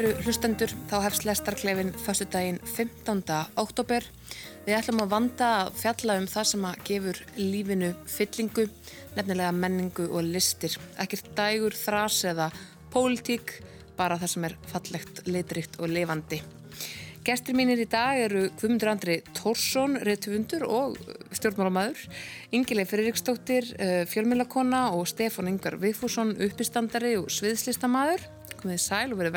Kæru hlustendur, þá hefst lestarklefin fyrstu daginn 15. oktober. Við ætlum að vanda að fjalla um það sem að gefur lífinu fyllingu, nefnilega menningu og listir. Ekkert dægur, þrás eða pólitík, bara það sem er fallegt, litrikt og levandi. Gestur mínir í dag eru Guðmundur Andri Tórsson, reytufundur og stjórnmálamæður, Ingileg Friðriksdóttir, eh, fjölmjölakona og Stefán Ingar Vigfússon, uppistandari og sviðslistamæður. Komið sæl og verið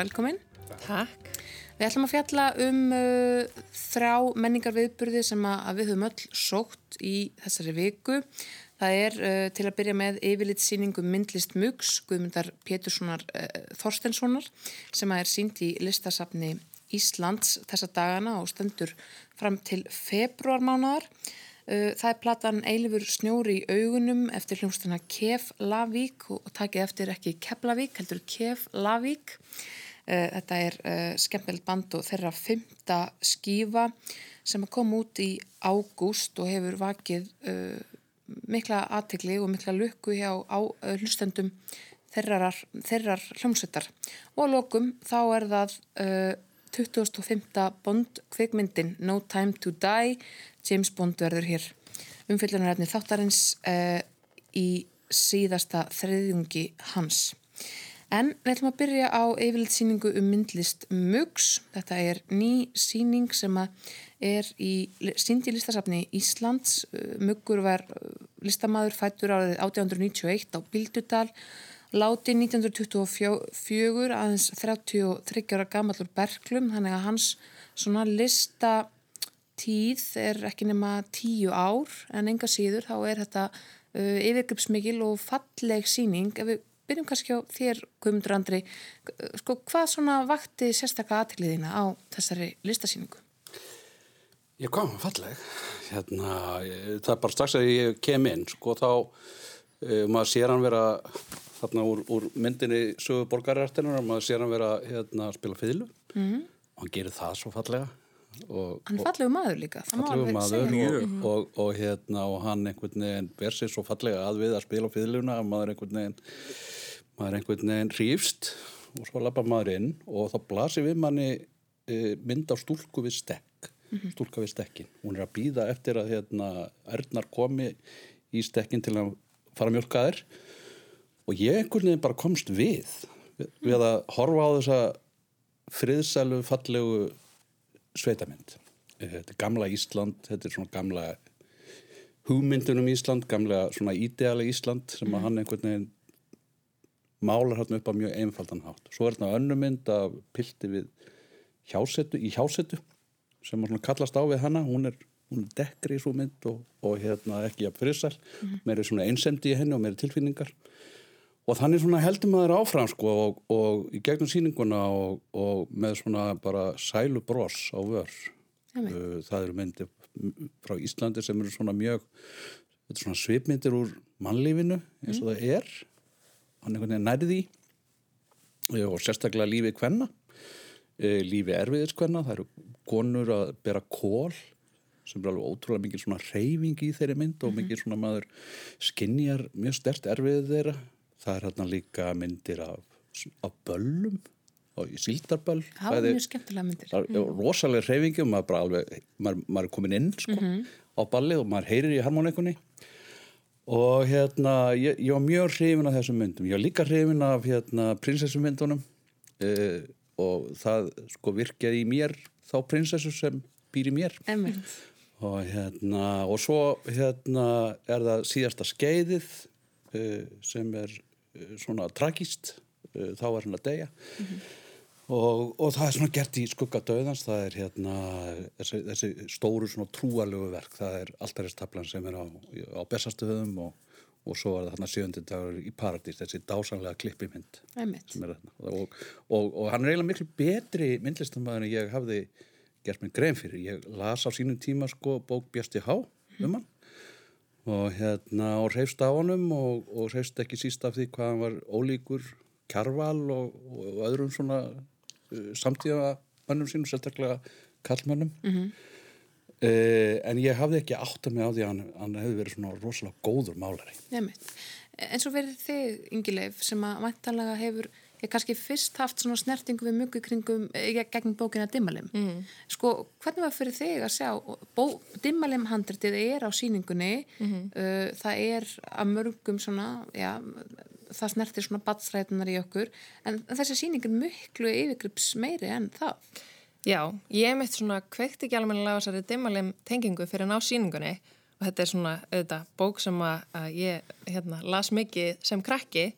velkomin. Takk. Við ætlum að fjalla um uh, þrá menningar viðburði sem að, að við höfum öll sótt í þessari viku. Það er uh, til að byrja með yfirlitsýningu myndlist Mugs, Guðmundar Péturssonar uh, Þorstenssonar sem að er sínt í listasafni Íslands þessa dagana og stendur fram til februarmánaðar. Uh, það er platan Eilifur snjóri í augunum eftir hljómsdana Kef Lavík og takið eftir ekki Keflavík, heldur Kef Lavík. Uh, þetta er uh, skemmtilegt band og þeirra fymta skífa sem kom út í ágúst og hefur vakið mikla aðtegli og mikla lukku hjá hlustendum þeirrar, þeirrar hljómsveitar. Og á lokum þá er það 25. Bond kvikmyndin No Time to Die James Bond verður hér umfyllunarefni þáttarins uh, í síðasta þriðjungi hans en við ætlum að byrja á yfirleitt um myndlist Mugs. Þetta er ný síning sem er í síndi listasafni Íslands. Muggur var listamæður fættur árið 1891 á Bildudal Láti 1924 aðeins 33 ára gamallur Berglum þannig að hans svona listatíð er ekki nema tíu ár. En enga síður þá er þetta uh, yfirgripsmikil og falleg síning. Ef við byrjum kannski á þér Guðmundur Andri, sko hvað svona vakti sérstaklega aðtiliðina á þessari listasíningu? Ég kom falleg, hérna, það er bara strax að ég kem inn, sko þá uh, maður sér hann vera þarna úr, úr myndinni sögu borgarartinnar og maður sér hann vera hérna, að spila fiðlu mm. og hann gerir það svo fallega hann er fallegu maður líka fallegu maður og, og, og hérna og hann einhvern veginn ver sér svo fallega að við að spila fiðluna að maður einhvern veginn maður einhvern veginn hrýfst og svo lappa maður inn og þá blasir við manni e, mynd á stúlku við stekk. Mm -hmm. stúlka við stekkin hún er að býða eftir að hérna Ernar komi í stekkin til að fara mjölkaðir og ég einhvern veginn bara komst við við að horfa á þessa friðsælu fallegu sveitamind þetta er gamla Ísland þetta er svona gamla hugmyndunum Ísland, gamla svona ídeali Ísland sem að hann einhvern veginn málar hann upp á mjög einfaldan hátt. Svo er þetta önnumynd af pilti við hjásetu í hjásetu sem að kallast á við hanna, hún er, hún er dekkri í svo mynd og, og hérna ekki að friðsæl, mm -hmm. meiri svona einsemdi í henni og meiri tilfinningar og þannig svona heldur maður áfram sko og, og í gegnum síninguna og, og með svona bara sælu bross á vör. Uh, það eru myndi frá Íslandi sem eru svona mjög svona svipmyndir úr mannlífinu eins og mm. það er. Hann er nærði uh, og sérstaklega lífið kvenna. Uh, lífið erfiðis kvenna það eru konur að bera kól sem er alveg ótrúlega mikið svona reyfing í þeirri mynd og -hmm. mikið svona maður skinnjar mjög stert erfiðið þeirra það er hérna líka myndir af, af böllum og síldarböll það er mjög skemmtilega myndir. Er mm. rosalega reyfingi og maður, alveg, maður, maður er komin inn sko, mm -hmm. á balli og maður heyrir í harmonikunni og hérna ég, ég var mjög hrifin af þessum myndum. Ég var líka hrifin af hérna prinsessumyndunum. Eh, og það sko virkjaði í mér þá prinsessu sem býr í mér. Og hérna og svo hérna er það síðasta skeiðið eh, sem er svona tragist eh, þá er hann að deyja. Mm -hmm. og, og það er svona gert í skugga döðans það er hérna þessi, þessi stóru svona trúalögu verk það er alltaristablan sem er á, á bestastöðum og, og svo er það þarna sjöndi dagur í paradís þessi dásanlega klippimynd og, og hann er eiginlega miklu betri myndlistamæður en ég hafði gert mig grein fyrir. Ég las á sínum tíma sko bók Björsti Há um hann og hérna og reyfst á honum og, og reyfst ekki síst af því hvað hann var ólíkur kjarval og, og öðrum svona uh, samtíða mannum sínum, sérstaklega kallmannum mm -hmm. uh, en ég hafði ekki átt að mig á því að hann, hann hefði verið svona rosalega góður málari. Nefnitt, en svo verið þið yngileif sem að mæntalega hefur ég kannski fyrst haft svona snertingu við mjög kringum eh, gegn bókina Dimmalim mm. sko, hvernig var fyrir þig að sjá bó, Dimmalim handritið er á síningunni mm -hmm. uh, það er að mörgum svona já, það snertir svona batsrætunar í okkur en þessi síning er miklu yfirgrips meiri en það Já, ég mitt svona kveikt ekki alveg á þessari Dimmalim tengingu fyrir að ná síningunni og þetta er svona auðvitað bók sem að, að ég hérna, las mikið sem krakki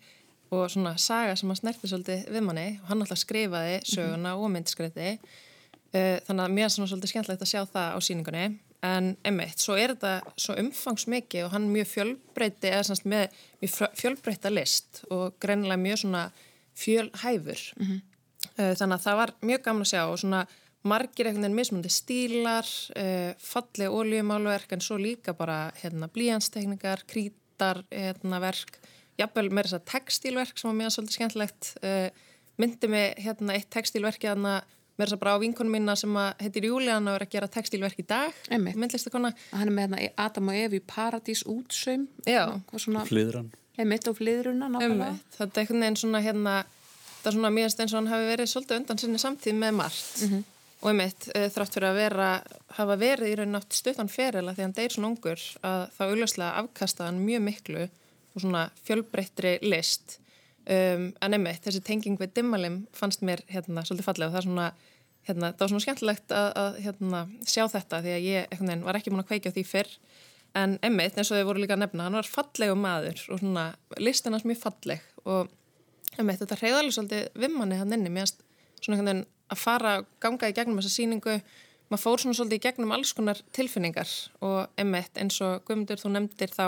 og svona saga sem að snerti svolítið við manni og hann alltaf skrifaði söguna mm -hmm. og myndskreiti uh, þannig að mér er svona svolítið skemmtilegt að sjá það á síningunni en einmitt, svo er þetta svo umfangsmikið og hann mjög fjölbreyti eða svona með mjög fjölbreyta list og greinilega mjög svona fjölhæfur mm -hmm. uh, þannig að það var mjög gaman að sjá og svona margir einhvern veginn mismundi stílar uh, falli ólíumáluverk en svo líka bara hérna blíjanstekningar, krítar hérna verk jafnvel með þess að textílverk sem var mjög svolítið skemmtilegt. Uh, myndi mig hérna eitt textílverki að með þess að bara á vinkunum minna sem heitir Júlian og er að gera textílverk í dag myndlistakonna hann er með hérna Adam og Evi Paradís útsaum Fliðran. Einmitt og fliðruna Það er einhvern veginn svona hérna það er svona mjög eins og hann hafi verið svolítið undan sinni samtíð með margt. Mm -hmm. og einmitt uh, þrátt fyrir að vera hafa verið í raun nátt stuttan ferila því hann deyr svona ungur að það augljóslega afkasta hann mjög miklu og svona fjölbreyttri list. Um, en einmitt þessi tenging við dimmalim fannst mér hérna svolítið fallega og það er svona hérna, það var svona skemmtilegt að, að hérna, sjá þetta því að ég veginn, var ekki múin að kveika því fyrr. En einmitt eins og þau voru líka að nefna hann var fallegu maður og svona listin hans mjög falleg. Og einmitt þetta reyðalega svolítið vimmanni hann inni. Mér svona einhvern veginn að fara ganga í gegnum þessa síningu maður fór svona svolítið í gegnum alls konar tilfinningar. Og einmitt eins og Guðmundur þú nefndir þá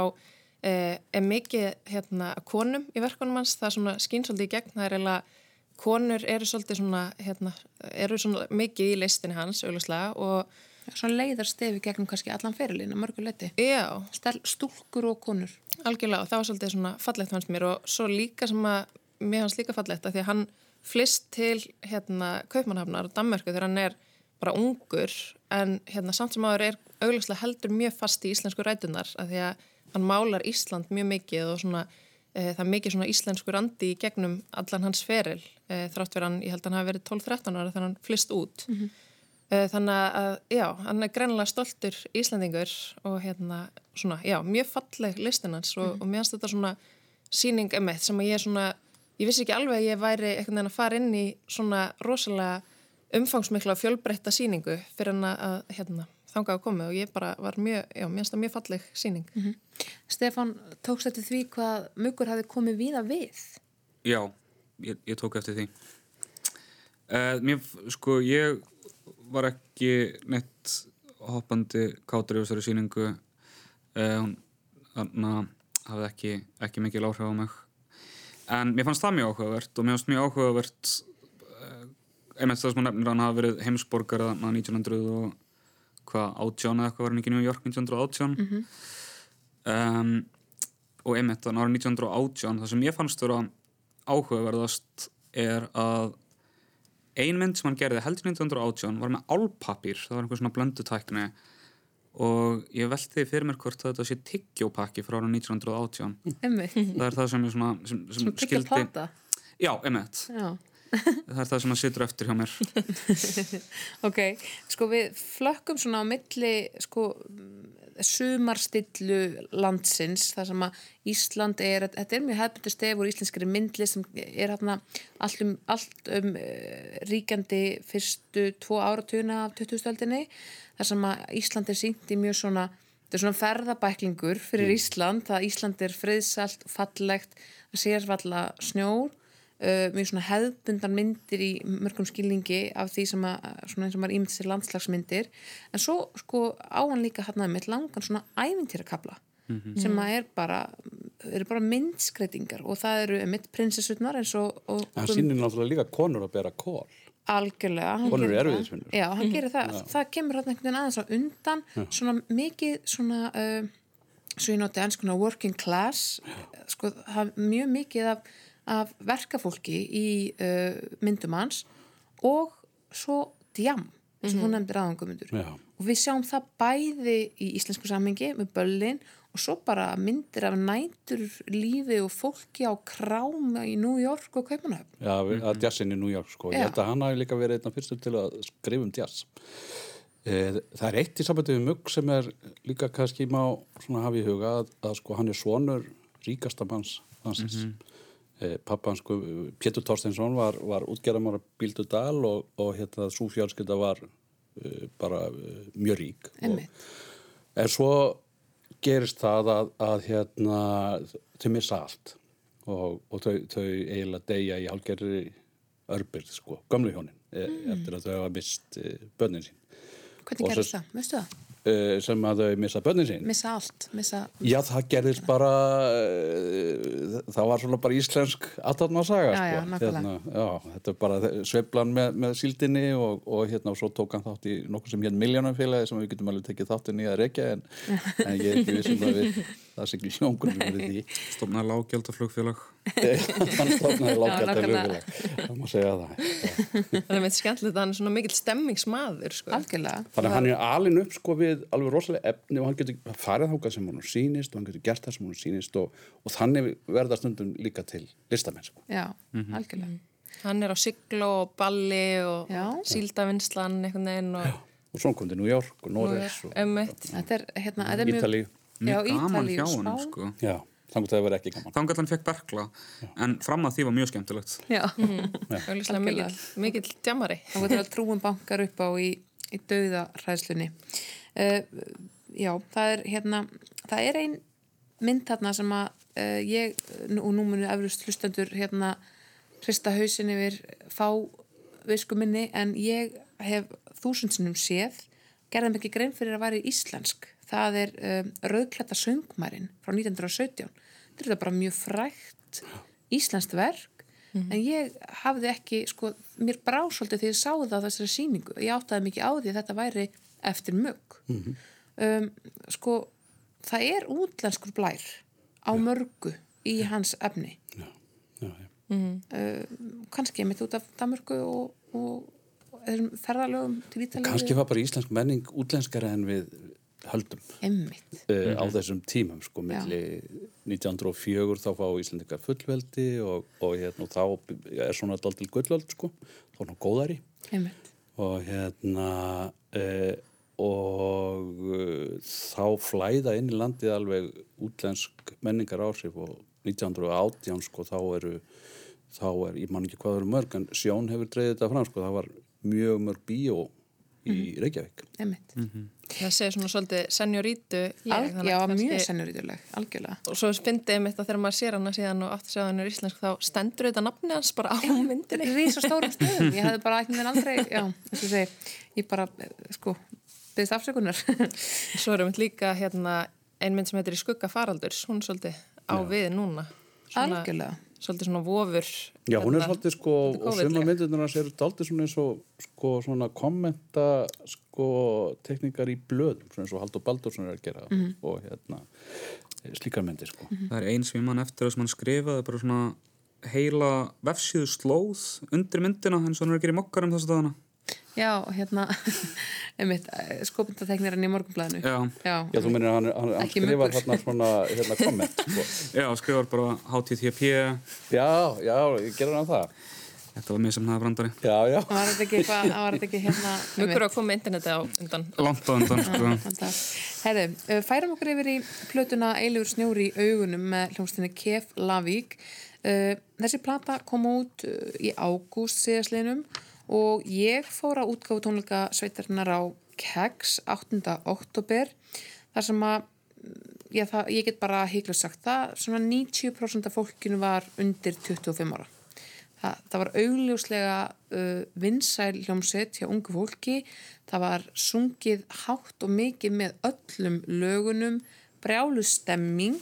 er mikið hérna konum í verkunum hans, það er svona skýnsaldið í gegn, það er eiginlega konur eru svolítið svona, hérna, eru svona mikið í listinni hans, auðvitslega og Svona leiðar stefi gegnum kannski allan ferilina, mörguleiti Já. Stúlkur og konur. Algjörlega og það var svolítið svona fallegt fannst mér. Og svo líka sem að, mér fannst líka fallegt að því að hann flist til hérna Kaupmannhafnar og Danmörku þegar hann er bara ungur. En hérna samt sem aður er auðvitslega heldur mjög fast í íslensku rætunar að því að hann málar Ísland mjög mikið og svona, e, það er mikið svona íslenskur andi í gegnum allan hans feril e, þrátt verið hann, ég held að hann hafi verið 12-13 ára þannig að hann flist út mm -hmm. e, þannig að, já, hann er greinlega stoltur Íslandingur og hérna svona, já, mjög falleg listinans og, mm -hmm. og mér finnst þetta svona síning emitt sem að ég svona ég vissi ekki alveg að ég væri einhvern veginn að fara inn í svona rosalega umfangsmikla fjölbreytta síningu fyrir hann að, hérna þangað að koma og ég bara var mjög, já, mér finnst það mjög falleg síning. Mm -hmm. Stefan, tókst þetta því hvað mugur hafi komið víða við? Já, ég, ég tók eftir því. Uh, mér, sko, ég var ekki neitt hoppandi kátur í þessari síningu. Uh, hún, þannig að hafði ekki, ekki mikið láhrif á mig. En mér fannst það mjög áhugavert og mér fannst mjög áhugavert uh, einmitt það sem hún nefnir að hann hafi verið heimsborgar að 1900 og hvað átján eða eitthvað var hann ekki í New York 1918 mm -hmm. um, og einmitt þannig ára 1918 það sem ég fannst vera áhugaverðast er að ein mynd sem hann gerði heldur 1918 var með álpapír, það var einhver svona blöndutækni og ég veldi fyrir mér hvort þetta sé tiggjópakki frá ára 1918 það er það sem ég svona sem, sem, skildi Já, einmitt. Já það er það sem að sittur eftir hjá mér ok, sko við flökkum svona á milli sko sumarstillu landsins þar sem að Ísland er þetta er mjög hefðbundu stefur íslenskari myndli sem er hérna allt um, allt um uh, ríkjandi fyrstu tvo áratuna af 2000-öldinni þar sem að Ísland er sínt í mjög svona þetta er svona ferðabæklingur fyrir mm. Ísland það Ísland er friðsalt, fallegt það sér valla snjór Uh, mjög svona hefðbundan myndir í mörgum skilningi af því sem að svona eins og maður ímynd sér landslagsmyndir. En svo sko á hann líka hérna með langan svona ævintýrakabla mm -hmm. sem að er bara eru bara myndskreitingar og það eru mitt prinsessutnar eins og, og það sýnir náttúrulega líka konur að bera kól algjörlega konur eru erfiðisvinnur já, hann gerir það, já. það kemur hérna einhvern veginn aðeins á undan já. svona mikið svona uh, svo ég noti enn svona working class sko það er mjög mikið af af verkafólki í uh, myndum hans og svo djam sem mm -hmm. hún mhm. nefndir aðangumundur og við sjáum það bæði í íslensku sammingi með böllin og svo bara myndir af nætur lífi og fólki á krám í New York og Kaupanöfn. Já, við- að jazzin í New York sko. Ég Já. held að hann hafi líka verið einna fyrstur til að skrifa um jazz. Eh, Það er eitt í sambandi við mugg sem er líka kannski má svona hafa í huga að, að sko hann er sonur ríkasta manns hansins. Mm -hmm. Pappa hans sko, Pétur Torsteinsson var, var útgerðamara Bíldu Dal og, og hérna svo fjárskylda var uh, bara uh, mjög rík. Og. En svo gerist það að, að hérna, þau missa allt og, og þau, þau eiginlega deyja í hálgerri örbyrð, sko, gömlu hjónin, mm. eftir að þau hafa mist uh, börnin sín. Hvernig gerist það? Veistu það? Sem að þau missa börnin sín. Missa allt, missa... Já, það gerðist bara, uh, það var svona bara íslensk aðtarnasaga, Já, sko. já, nákvæmlega. já, þetta er bara sveiflan með, með síldinni og, og hérna og svo tók hann þátt í nokkuð sem hérna miljónumfélagi sem við getum alveg tekið þáttin í að rekja en, en ég er ekki vissum að við, það sé ekki hljóngunum fyrir því. Stofnaði lágjaldaflugfélag. hann stofnaði lággjald að nákvæmlega. löguleg, það má segja það. Það er meitt skemmtilegt að hann er svona mikill stemmingsmaður, sko. Algjörlega. Þannig að hann er alin upp sko við alveg rosalega efni og hann getur farið þákað sem hún sýnist og hann getur gert það sem hún sýnist og, og þannig verða stundum líka til listamenn sko. Já, algjörlega. Hann er á siglu og balli og síldavinslan einhvern veginn og og svo kom til New York og ömmit. Þetta er, hérna, er. Ítalíu. Já, Mjög gaman hjá honum, sko. Já, þannig að það verði ekki gaman. Þannig að hann fekk berkla, en fram að því var mjög skemmtilegt. Já, Auðvitað mikill, mikill djamari. getur að trúum bankar upp á í, í dauðaræðslunni. Uh, já, það er hérna, það er ein mynd þarna sem að uh, ég, og nú munu eflust hlustendur hérna hrista hausin yfir fá visku minni, en ég hef þúsundsinnum séð, gerðum ekki grein fyrir að væri íslensk. Það er um, Rauðkletta söngmærin frá 1917. Þetta er bara mjög frægt íslenskt verk en ég hafði ekki, sko, mér brá svolítið þegar ég sá það á þessari sýningu. Ég áttaði mikið á því að þetta væri eftir mugg. um, sko, það er útlenskur blær á mörgu í hans efni. Já, já, já. Kannski mitt út af Danmörku og, og, ferðalögum til Ítalíu. Kannski var bara íslensk menning útlenskara en við höldum uh, á þessum tímum sko, milli 1904 þá fá Íslendingar fullveldi og, og hérna, og þá er svona daldil gullöld sko, þá er hann góðari. Emmitt. og hérna uh, og uh, þá flæða inn í landið alveg útlensk menningar áhrif og 1918 sko þá eru þá er, ég man ekki hvað eru mörg en Sjón hefur dreigðið þetta fram sko, það var mjög mörg bíó í Reykjavík. Emmitt. Það segir svona svolítið þannig já, að mjög sennurítuleg, algjörlega. Og svo fyndið ég mitt að þegar maður sér hana síðan og aftur séð hann er íslensk þá stendur þetta nafni hans bara á myndinni. Rísa stórum stöðum, ég hefði bara ekki aldrei, já, þess að segja, ég bara, eh, sko, byggðist afsökunar. Svo erum við líka hérna ein mynd sem heitir í skugga faraldurs, hún er svolítið á við núna. Svona- Algjörlega. Svolítið svona vofur. Já, hún er hérna, svolítið sko, svolítið og suma myndirnar hans eru daldið svona eins og sko svona kommenta sko teknikar í blöðum, svona eins og Haldur Baldursson er að gera og hérna slíkar myndir sko. Mhm. Það er eins sem ég man eftir að sem hann skrifaði bara svona heila vefsíðu slóð undir myndina eins og hann er að gera í mokkarum þessu dagana. Já, hérna, einmitt, skopindateknirinn í morgunblæðinu. Já. Já, Já, þú minnir hann, hann, hann skrifar þarna svona hérna komment sko. Já, skrifar bara HTTP, Já, já, ég gerur hann það þetta var mjög sem það brandari. Já, já það var þetta ekki eitthvað, það var þetta ekki hérna, Muggur að koma interneti á undan. Langt á undan, sko. Herðu, uh, færum okkur yfir í plötuna Eilur snjóri í augunum með hljómsdynni Kef Lavík. Uh, þessi plata kom út í ágúst síðaslinum og ég fór að útgáfa tónleika sveitarinnar á Keggs 8. oktober þar sem að já, það, ég get bara heiklust sagt það, svona 90% af fólkinu var undir 25 ára. Það, það var augljóslega uh, vinsæl hljómsveit hjá ungu fólki. Það var sungið hátt og mikið með öllum lögunum, brjálu stemming.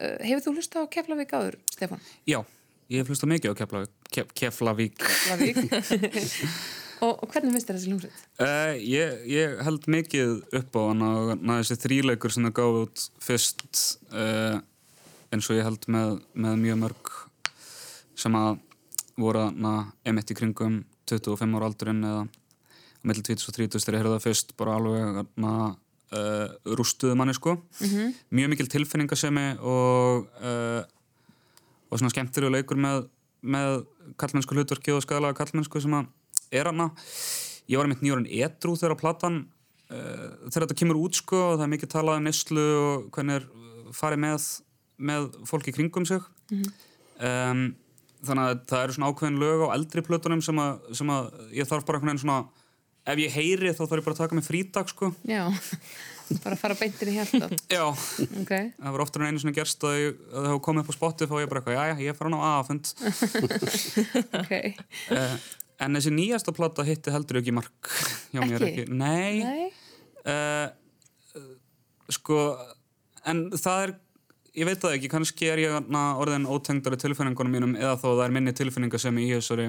Uh, hefur þú hlustað á Keflavík áður, Stefán? Já, ég hef hlustað mikið á Keflavík. Kef, Keflavík. Og, og hvernig finnst þér þessi hljómsveit? Uh, ég, ég held mikið upp á hann að na, þessi þríleikur sem það gáði út fyrst uh, eins og ég held með, með mjög mörg sem að voru emitt í kringum 25 ára aldurinn eða á milli 20 og 30 þegar ég heyrði það fyrst bara alveg na, uh, rústuðu manni sko -hmm. mjög mikil tilfinningasemi og og svona skemmtilegu leikur með, með kallmennsku hlutverki og skadalega kallmennsku sem að er hana ég var einmitt nýjórn edru þegar platan uh, þegar þetta kemur út sko og það er mikið talað um neslu og hvernig er farið með, með fólki kringum sig. Mm -hmm. um, þannig að það eru svona ákveðin lög á eldri plötunum sem að, sem að ég þarf bara einhvern veginn svona ef ég heyri þá þarf ég bara að taka mig frídag sko. Já, bara fara beintin í hérta Já, okay. það var oftar en einu svona gerst að, ég, að það hefur komið upp á Spotify og ég bara eitthvað, já já, ég fara ná aðfund Ok uh, En þessi nýjasta platta hitti heldur ekki mark hjá mér Ekki? ekki. Nei. Nei, Uh, sko, en það er, ég veit það ekki, kannski er ég orðin ótengdari tilfinningunum mínum eða þó það er minni tilfinninga sem í þessari,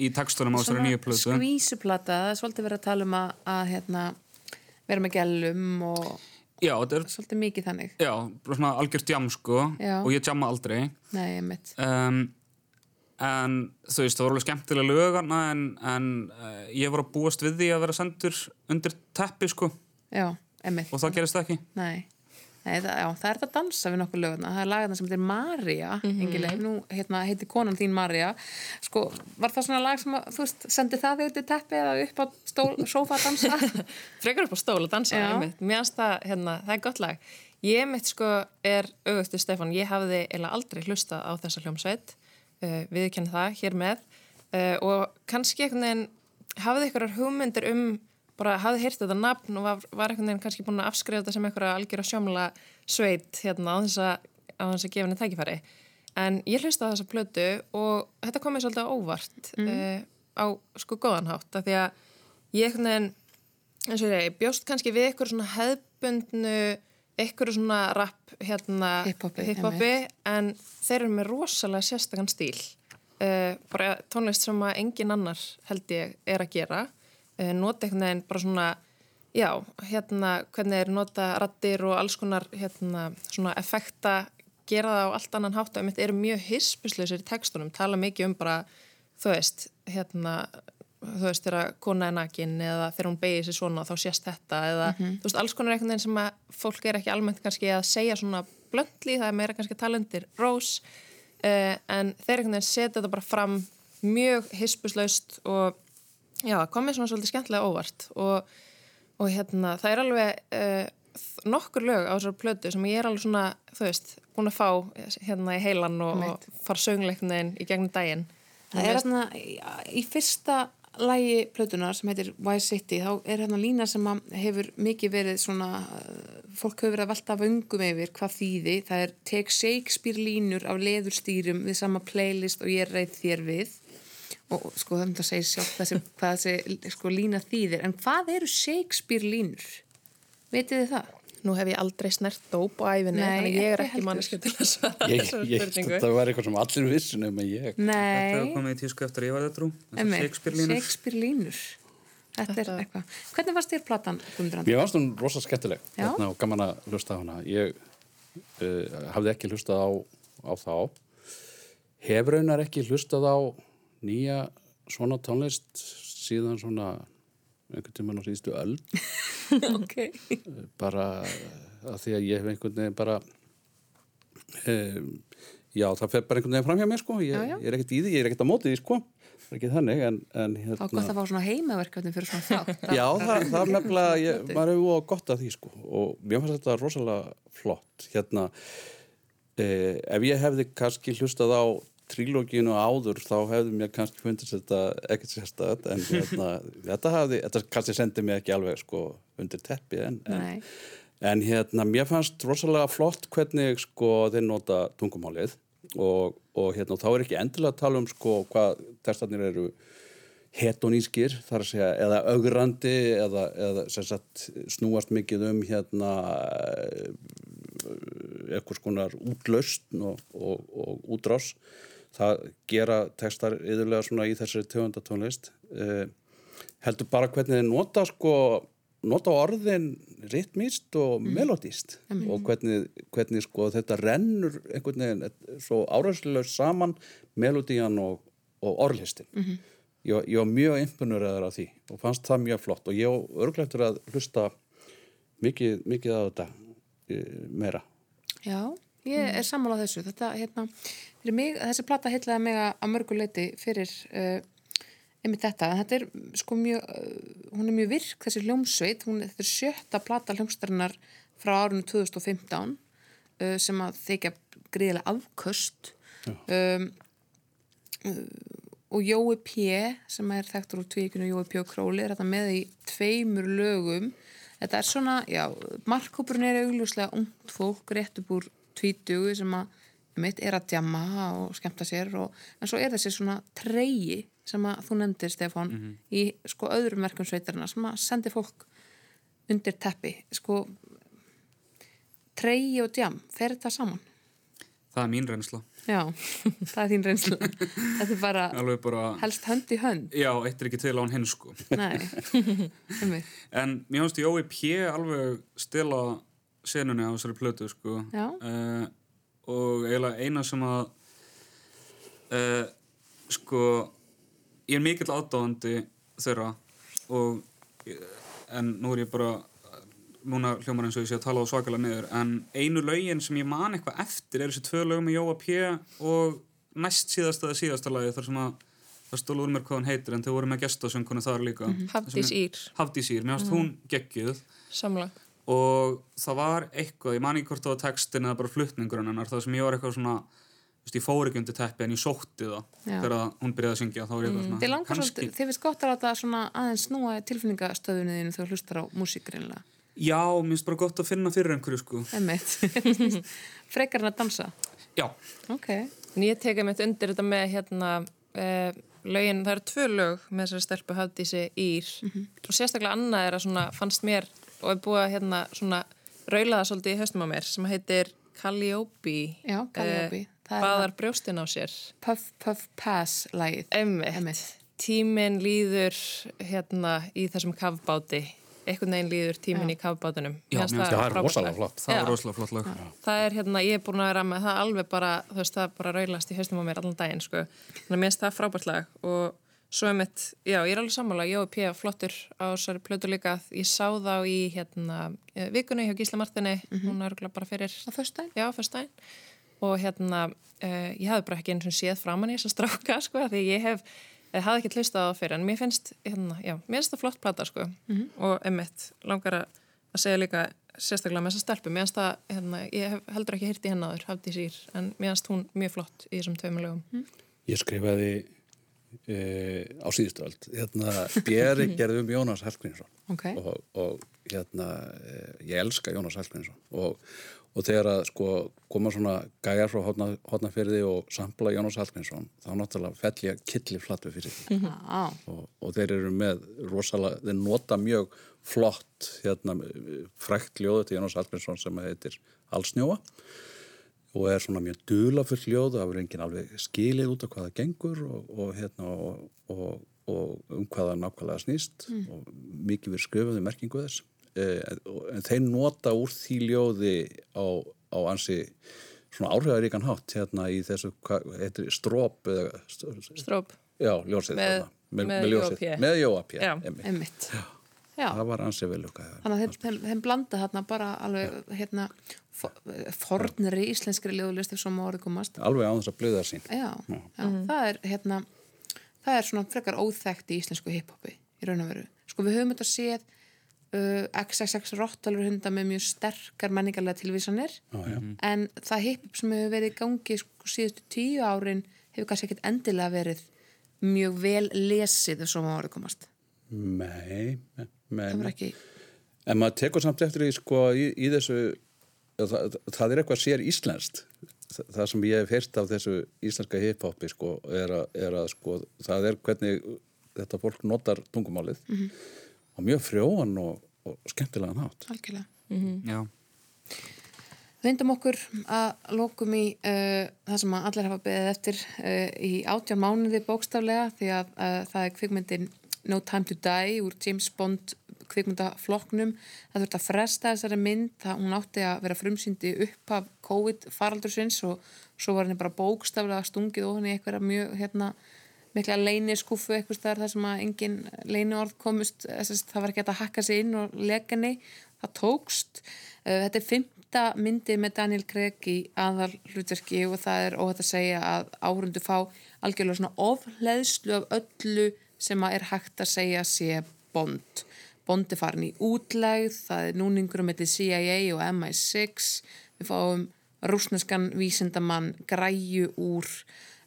í textunum á þessari nýju plötu. skvísuplata, það er svolítið verið að tala um að, að hérna, vera með gælum og Já, er, svolítið mikið þannig já, bara svona algjört jam sko Já. og ég jamma aldrei. Nei, Um, en þú veist, það voru alveg skemmtilega lögarna en, en uh, ég var að búast við því að vera sendur undir teppi sko Já, og það gerist ekki. Nei, Nei það, já, það er þetta að dansa við nokkuð löguna það er lagana sem heitir Marja mm -hmm. nú hérna, heitir konan þín Marja sko, var það svona lag sem að, þú veist, sendi það þig út í teppi eða upp á stól, sófa að dansa? Frekar upp á stól að dansa einmitt. mér finnst það, hérna, það er gott lag. Ég mitt sko er auðvitað Stefán, ég hafði eiginlega aldrei hlustað á þessa hljómsveit. Uh, viðkenni það hér með. Uh, og kannski einhvern veginn hafði einhverjar hugmyndir um bara hafði heyrt þetta nafn og var, var einhvern veginn kannski búin að afskrifa þetta sem einhverja algjör að sjómla sveit hérna á þess að, á þess að gefa henni tækifæri. En ég hlusta þessa plötu og þetta kom mér svolítið óvart uh, á sko góðanhátt af því að ég einhvern veginn eins og ég segi, bjóst kannski við eitthvað svona hefðbundnu eitthvað svona rap hérna Hip-hopi, hip-hopi, en þeir eru með rosalega sérstakann stíl uh, bara tónlist sem að engin annar held ég er að gera nota einhvern veginn bara svona já, hérna hvernig er nota rattir og alls konar hérna svona effekta gera það á allt annan hátt. Og einmitt eru mjög hispisleusir í textunum, tala mikið um bara þú veist, hérna þú veist, þegar kona er nakin eða þegar hún beigir sér svona þá sést þetta eða þú veist, alls konar einhvern veginn sem að fólk er ekki almennt kannski að segja svona blöndli, það er meira kannski talendir rós uh, en þeir einhvern veginn setja þetta bara fram mjög hispuslaust og já, komið svona svolítið skemmtilega óvart og, og hérna, það er alveg uh, nokkur lög á þessar plötu sem ég er alveg svona, þú veist, búin að fá hérna í heilan og, og fara söngleiknin í gegnum daginn. Það er svona, í fyrsta lægi plötunar sem heitir Why City, þá er hérna lína sem hefur mikið verið svona, uh, fólk hefur verið að velta vöngum yfir hvað þýði, það er tek Shakespeare línur af leðurstýrum við sama playlist og ég reyð þér við og sko það er að segja sjálf þessi, hvað þessi sko, lína þýðir, en hvað eru Shakespeare línur? Vitið þið það? Nú hef ég aldrei snert dóp á æfinni, Nei, þannig ég er ekki manneska til að svara Ég, ég, það var eitthvað sem allir vissin um að ég Þetta Nei, hefur komið í tísku eftir að ég var þetta trú. Shakespeare línur. Shakespeare línur. Þetta, Þetta- er eitthvað. Hvernig varst þér platan? Mér fannst hún rosa skemmtileg Já. hérna, og gaman að hlusta á hana ég uh, hafði ekki hlustað á, á þá hefur raunar ekki hlustað á nýja svona tónlist síðan svona einhvern tímann á síðustu öll ok. bara að því að ég hef einhvern veginn bara um, já það fer bara einhvern veginn fram hjá mér sko ég, Já, já. ég er ekkert í því, ég er ekkert á móti því sko það er ekki þannig en, en Þá er gott hérna að fá svona heimaverkefni fyrir svona þátt. Já, það, það er nefnilega, ég, maður hefur óg gott að því sko og mér fannst þetta rosalega flott hérna eh, ef ég hefði kannski hlustað á trílóginu áður þá hefði mér kannski fundist þetta ekkert sérstætt en hérna, þetta hafði, þetta kannski sendi mig ekki alveg sko undir teppi en, en, en hérna mér fannst rosalega flott hvernig sko þeir nota tungumálið og, og hérna þá er ekki endilega að tala um sko hvað testarnir eru hetonískir þar að segja eða augrandi eða, eða sagt snúast mikið um hérna eitthvað skonar útlaustn og, og, og útrás það gera textar yðurlega svona í þessari tegundatónlist. Eh, heldur bara hvernig þið nota sko nota orðin ritmist og melodíst og hvernig, hvernig sko þetta rennur einhvern veginn eh, svo áræðslega saman melodían og, og orðlistin. Ég, var- ég var mjög imponuraður af því og fannst það mjög flott. Og ég var örglættur að hlusta mikið, mikið á þetta e, meira. Já, ég er sammálað þessu. Þetta, hérna, fyrir mig, þessi plata heitlaði mig að mörgu leiti fyrir uh, einmitt þetta. En þetta er sko mjög, uh, hún er mjög virk, þessi hljómsveit. Hún, þetta er sjötta plata hljómsdarinnar frá árunum 2015 uh, sem að þykja gríðilega afköst. Um, uh, og Jói P. sem er þekktur úr tvíkinu Jói P. og Króli er þetta með í tveimur lögum þetta er svona, já, markkópurinn er augljóslega ungt fólk rétt upp úr tvítugu sem að mitt er að djama og skemta sér og, en svo er þessi svona treyi sem að þú nefndir Stefán Mhm. í sko öðrum verkum sveitarna sem að sendi fólk undir teppi sko treyi og djam, fer þetta saman? Það er mín reynsla. Já, það er þín reynslu þetta er bara bara, helst hönd í hönd já, eitt er ekki til á hann hinn sko. Nei, einmitt. En mér finnst Jói P. alveg stila senunni á þessari plötu sko. Eh, og eiginlega eina sem að uh, sko ég er mikill aðdáðandi þeirra og en nú er ég bara núna hljómar eins og ég sé að tala á svakalega niður en einu lögin sem ég man eitthvað eftir er þessi tvö lög með Jóa P og næst síðasta eða síðasta lagi þar sem að það stólu úr mér hvað hann heitir en þau voru með gestasöngunni þar líka. Hafdís Ír, Hafdís Ír, mér finnst hún geggjuð. Samla. Og það var eitthvað, ég man ekki hvort það var textin eða bara flutningurinn hennar, það sem ég var eitthvað svona þú veist, ég fór ekki undir teppi en ég sótti það Já. þegar hún byrjaði að syngja, þá var ég eitthvað svona Þið langar kannski- svolítið, þið veist gott að láta svona aðeins snúa tilfinningastöðunni þínu þegar þú hlustar á músík reynilega. Já, mér finnst bara gott að finna fyrir einhverju sko. Frekar en að dansa. Já, Ok. En ég tekið mitt undir þetta með hérna uh, lögin, það eru tvö lög með þessari stelpu Hafdísi Ír og sérstaklega annað er að svona fannst mér og er búið að hérna svona raulaða svolítið í haustum á mér sem heitir Calliope Já, Calliope. Það er baðar brjóstin á sér Puff Puff Pass lagið. Einmitt. Einmitt. Tíminn líður hérna í þessum kafbáti einhvern veginn líður tíminn í kafbátunum Já, Mér finnst mér finnst það er rosalega flott. það var rosalega flott lag Það er hérna, ég er búin að vera með það alveg bara, þú veist, það bara raulast í haustum á mér allan daginn, sko. Þannig að mér finnst það frábært lag og svo er mitt, já, ég er alveg sammála, Jói P. flottur á þessari plötu líka. Ég sá þá í, hérna, eh, vikunni hjá Gísla Martini, hún er örugglega bara fyrir, Á föstudaginn? já, fyrst daginn. Og hérna, uh, ég hafði bara ekki eins og séð framann í þessa stráka, sko, því ég hef, ég hafði ekki hlustað á það fyrir, en mér finnst, hérna, já, mér finnst það flott plata, sko. Og emmitt, langar að að segja líka sérstaklega með þessa stelpu mér finnst það, hérna, ég hef heldur ekki hýrt í henn áður hafði sír, en mér finnst hún mjög flott í þessum tveimur lögum Ég skrifaði e, á síðustu öld. Hérna, Bjeri gerði um Jónas Hallgrímsson Ok. og, og hérna, e, ég elska Jónas Hallgrímsson og, og þegar að sko koma svona gæjar frá hotna, hotnaferði og sampla Jónas Hallgrímsson þá náttúrulega fell ég killi flattu fyrir því Já. og, og þeir eru með rosalega, þeir nota mjög flott hérna, frækt ljóðu til Jónas Hallgrímsson sem heitir Allsnjóa og er svona mjög dulafull ljóð það verður enginn alveg skilið út af hvað það gengur og, og, hérna, og, og, og um hvað það nákvæmlega snýst og mikið verið skrifaði merkingu þess. Eh, en þeir nota úr því ljóði á, á ansi svona áhrifaríkan hátt hérna í þessu, stróp eða, Stróp, já, ljósið Með- með, með með ljósið, Já. það var ansi vel okkar Þannig að þeim, þeim, blanda þarna bara alveg, hérna, fo- fornri íslenskri ljóðlist ef svo má orðið komast. alveg á þess að blöða sín Já, já það er hérna, það er svona frekar óþekkt í íslensku hiphopi í raun og veru. Sko við höfum þetta séð uh, XXX Rottvalur hunda með mjög sterkar menningarlega tilvísanir Já, já. en það hiphop sem hefur verið í gangi sko, síðustu tíu árin hefur kannski ekkert endilega verið mjög vel lesið ef svo má orðið komast. Nei, Það men, var ekki, en maður tekur samt eftir því sko í, í þessu það, það er eitthvað sér íslenskt það, það sem ég hef heyrt af þessu íslenska hiphopi sko er að, er að sko það er hvernig þetta fólk notar tungumálið -hmm. og mjög frjóan og, og skemmtilegan hátt algjörlega. Já, Við vindum okkur að lókum í uh, það sem að allir hafa beðið eftir uh, í átján mánuði bókstaflega því að uh, það er kvikmyndin No Time to Die úr James Bond kvikmyndaflokknum. Það þurft að fresta þessari mynd, það, hún átti að vera frumsýndi upp af COVID faraldursins og svo var henni bara bókstaflega stungið og henni eitthvað mjög hérna, mikla leini skúfu eitthvað staðar þar sem að engin leini orð komust þess, það var ekki að hakka sig inn og leka henni það tókst uh, þetta er fymta myndi með Daniel Craig í aðal hlutverki og það er óhætt að segja að áhundu fá algjörlega svona ofleðslu af öllu sem að er hægt að segja sé bond Bond er farin í útlegð, það er núningur um þetta CIA og MI6 við fáum rúsneskan vísindamann græju úr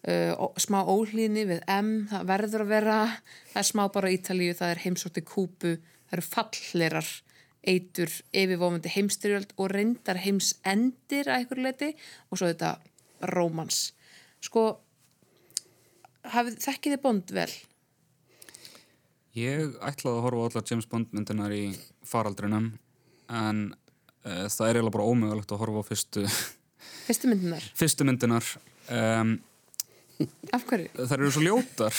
uh, smá óhlýðni við M, það verður að vera. Það er smá bara Ítalíu, það er heimsótti kúpu, það eru fallirar eitur yfirvofandi heimstyrjöld og reyndar heimsendir að einhverju leiti og svo þetta rómans. Sko þekkið þið Bond vel? Ég ætlaði að horfa á allar James Bond myndinar í faraldrinum en uh, það er eiginlega bara ómögulegt að horfa á fyrstu Fyrstu myndinar? fyrstu myndinar um, Af hverju? þær eru svo ljótar.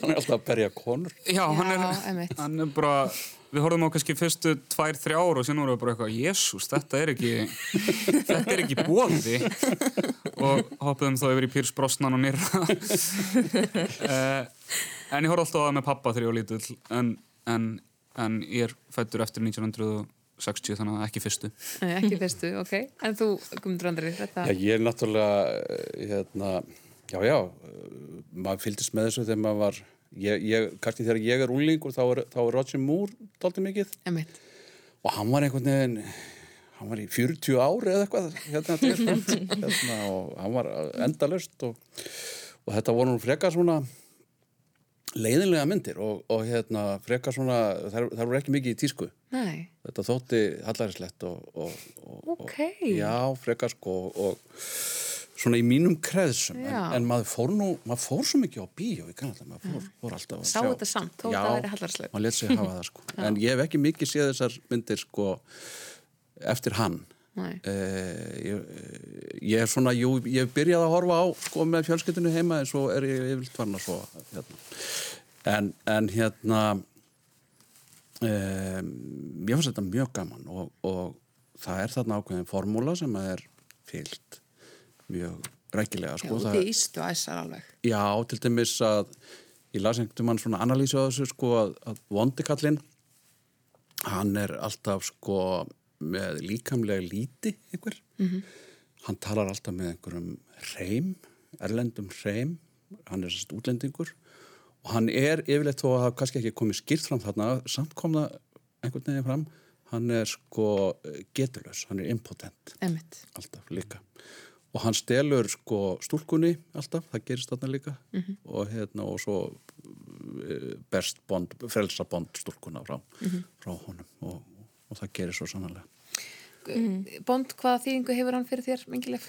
Hann er alltaf að berja konur. Já, hann er, hann er bara við horfum á kannski fyrstu tvær, þrjár og síðan vorum við bara eitthvað, jésús, þetta er ekki þetta er ekki bóði og hoppuðum þá yfir í Pírs Brosnan og nýra uh, en ég horf alltaf á það með pappa þegar ég var lítill en, en, en ég er fættur eftir 1960 þannig að ekki fyrstu Nei, ekki fyrstu, ok. En þú, Guðmundur Andri, þetta... Já, ég er náttúrulega eh, hérna, já, já eh, maður fylgist með þessu þegar maður var ég, ég, kannski þegar ég er úlingur þá er, þá er Roger Moore dálítið mikið Emitt. og hann var einhvern veginn hann var í 40 ári eða eitthvað hérna, hérna og hann var endalust og, og þetta voru nú frekar svona leiðinlega myndir og, og hérna frekar svona, það voru ekki mikið í tísku Nei, þetta þótti hallarinslegt og, og, og, Ok. og já, frekar sko og svona í mínum kreðsum en, Já. en maður fór nú, maður fór svo mikið á bíó í Kanada, maður fór, fór alltaf að Sá sjá þetta samt, þó já, það væri hallærislegt. maður let sig hafa það sko en ég hef ekki mikið séð þessar myndir sko eftir hann. Eh, ég, ég er svona, jú, ég hef byrjað að horfa á sko með fjölskyldinu heima en svo er ég yfirlt farin að svo hérna. en, en hérna um, ég finnst þetta mjög gaman og, og það er þarna ákveðin formúla sem er fyllt mjög rækilega já, sko, út það, í ístu æsar alveg. já, til dæmis að ég las einhvern mann svona analýsu á þessu sko að, að vondikallin hann er alltaf sko með líkamlega líti einhver. -hmm. hann talar alltaf með einhverjum reym, erlendum reym hann er sérst útlendingur. Og hann er yfirleitt þó að það kannski ekki komið skýrt fram þarna samt kom það einhvern veginn fram. Hann er sko getulös, hann er impotent. Emitt. alltaf líka. Og hann stelur sko stúlkunni alltaf, það gerist þarna líka. Og hérna og svo eh, berst bond, frelsa bond stúlkunna frá, frá honum. Og, og það gerir svo sannlega Bond, hvaða þýðingu hefur hann fyrir þér, Mingilef?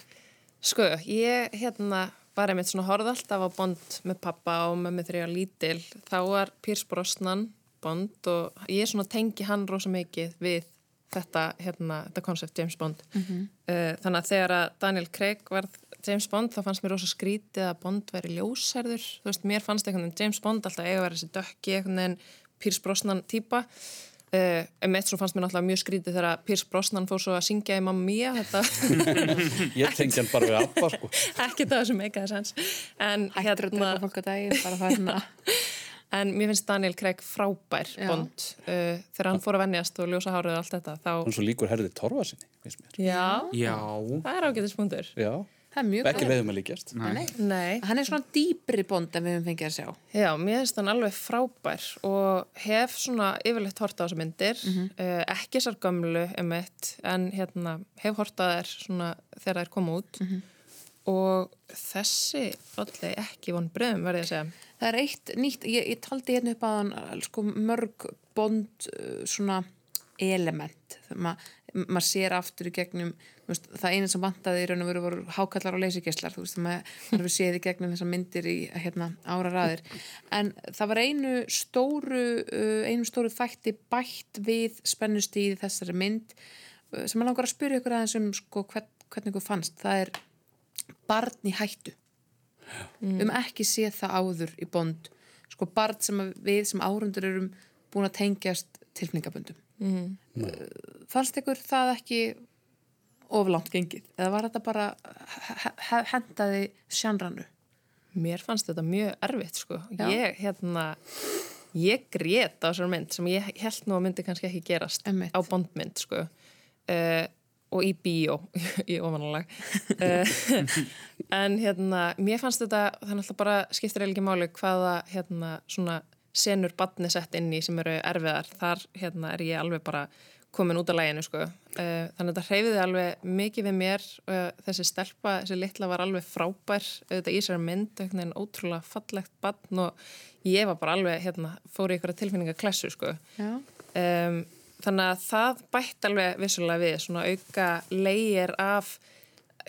Sko, ég hérna var einmitt svona horfð alltaf á Bond með pappa og með ég var lítil. Þá var Pierce Brosnan Bond og ég svona tengi hann rosa mikið við þetta, hérna, þetta koncept James Bond. uh, þannig að þegar að Daniel Craig var James Bond þá fannst mér rosa skrítið að Bond væri ljósærður. Þú veist, mér fannst einhvern veginn James Bond alltaf eiga að vera þessi dökki einhvern veginn Pierce Brosnan típa. Uh, en mitt svo fannst mér náttúrulega mjög skrítið þegar Pierce Brosnan fór svo að syngja í Mamma Mia þetta ég tengi hann bara við Abba sko. Ekki það sem meikaði sens en, bara það svona... en mér finnst Daniel Craig frábær Já. bond. Uh, þegar hann fór að venjast og ljósa hárið og allt þetta þá, hann svo líkur herði torfa sinni finnst mér. já, Já, það er ágætispunktur já, Það er mjög ekki góð. leiðum að líkjast. Nei. nei, Hann er svona dýpri Bond en við höfum fengið að sjá. já, mér finnst hann alveg frábær og hef svona yfirleitt hort á þessu myndir. Uh, ekki þessar gömlu emitt, en hérna hef hort á þær svona þegar þær koma út. Og þessi allir ekki von bröðum verði ég að segja. Það er eitt nýtt, ég, ég taldi hérna upp að hann sko, mörg bond uh, svona element. Þegar maður ma sér aftur í gegnum þú veist, það eina sem vantaði í raun og veru voru hákallar og leysigesslar þú veist, maður hefur séð í gegnum þessar myndir í hérna, ára raðir en það var einu stóru uh, einu stóru þætti bætt við spennustíði þessari mynd uh, sem maður langar að spyrja ykkur aðeins um sko, hvern, hvernig ykkur fannst. Það er barn í hættu. Um ekki sé það áður í bond. Sko barn sem við sem árundur erum búin að tengjast tilfningaböndum mm. fannst ykkur það ekki oflangt gengið eða var þetta bara he- he- hendaði sjanranu Mér fannst þetta mjög erfitt sko. Já. Ég, hérna, ég grét á þessar mynd sem ég held nú að myndi kannski ekki gerast Einmitt. á bondmynd sko. Uh, og í bíó í ofanálag uh, en hérna, mér fannst þetta þannig að bara skiptir eiginlega máli hvaða hérna svona senur badni sett inn í sem eru erfiðar þar hérna er ég alveg bara komin út af læginu sko. uh, þannig að þetta hreyfiði alveg mikið við mér uh, þessi stelpa, þessi litla var alveg frábær þetta í þessari mynd, veginn ótrúlega fallegt badn og ég var bara alveg hérna, fór í ykkur tilfinningaklessu sko. Já. um, þannig að það bætt alveg vissulega við, svona auka leigir af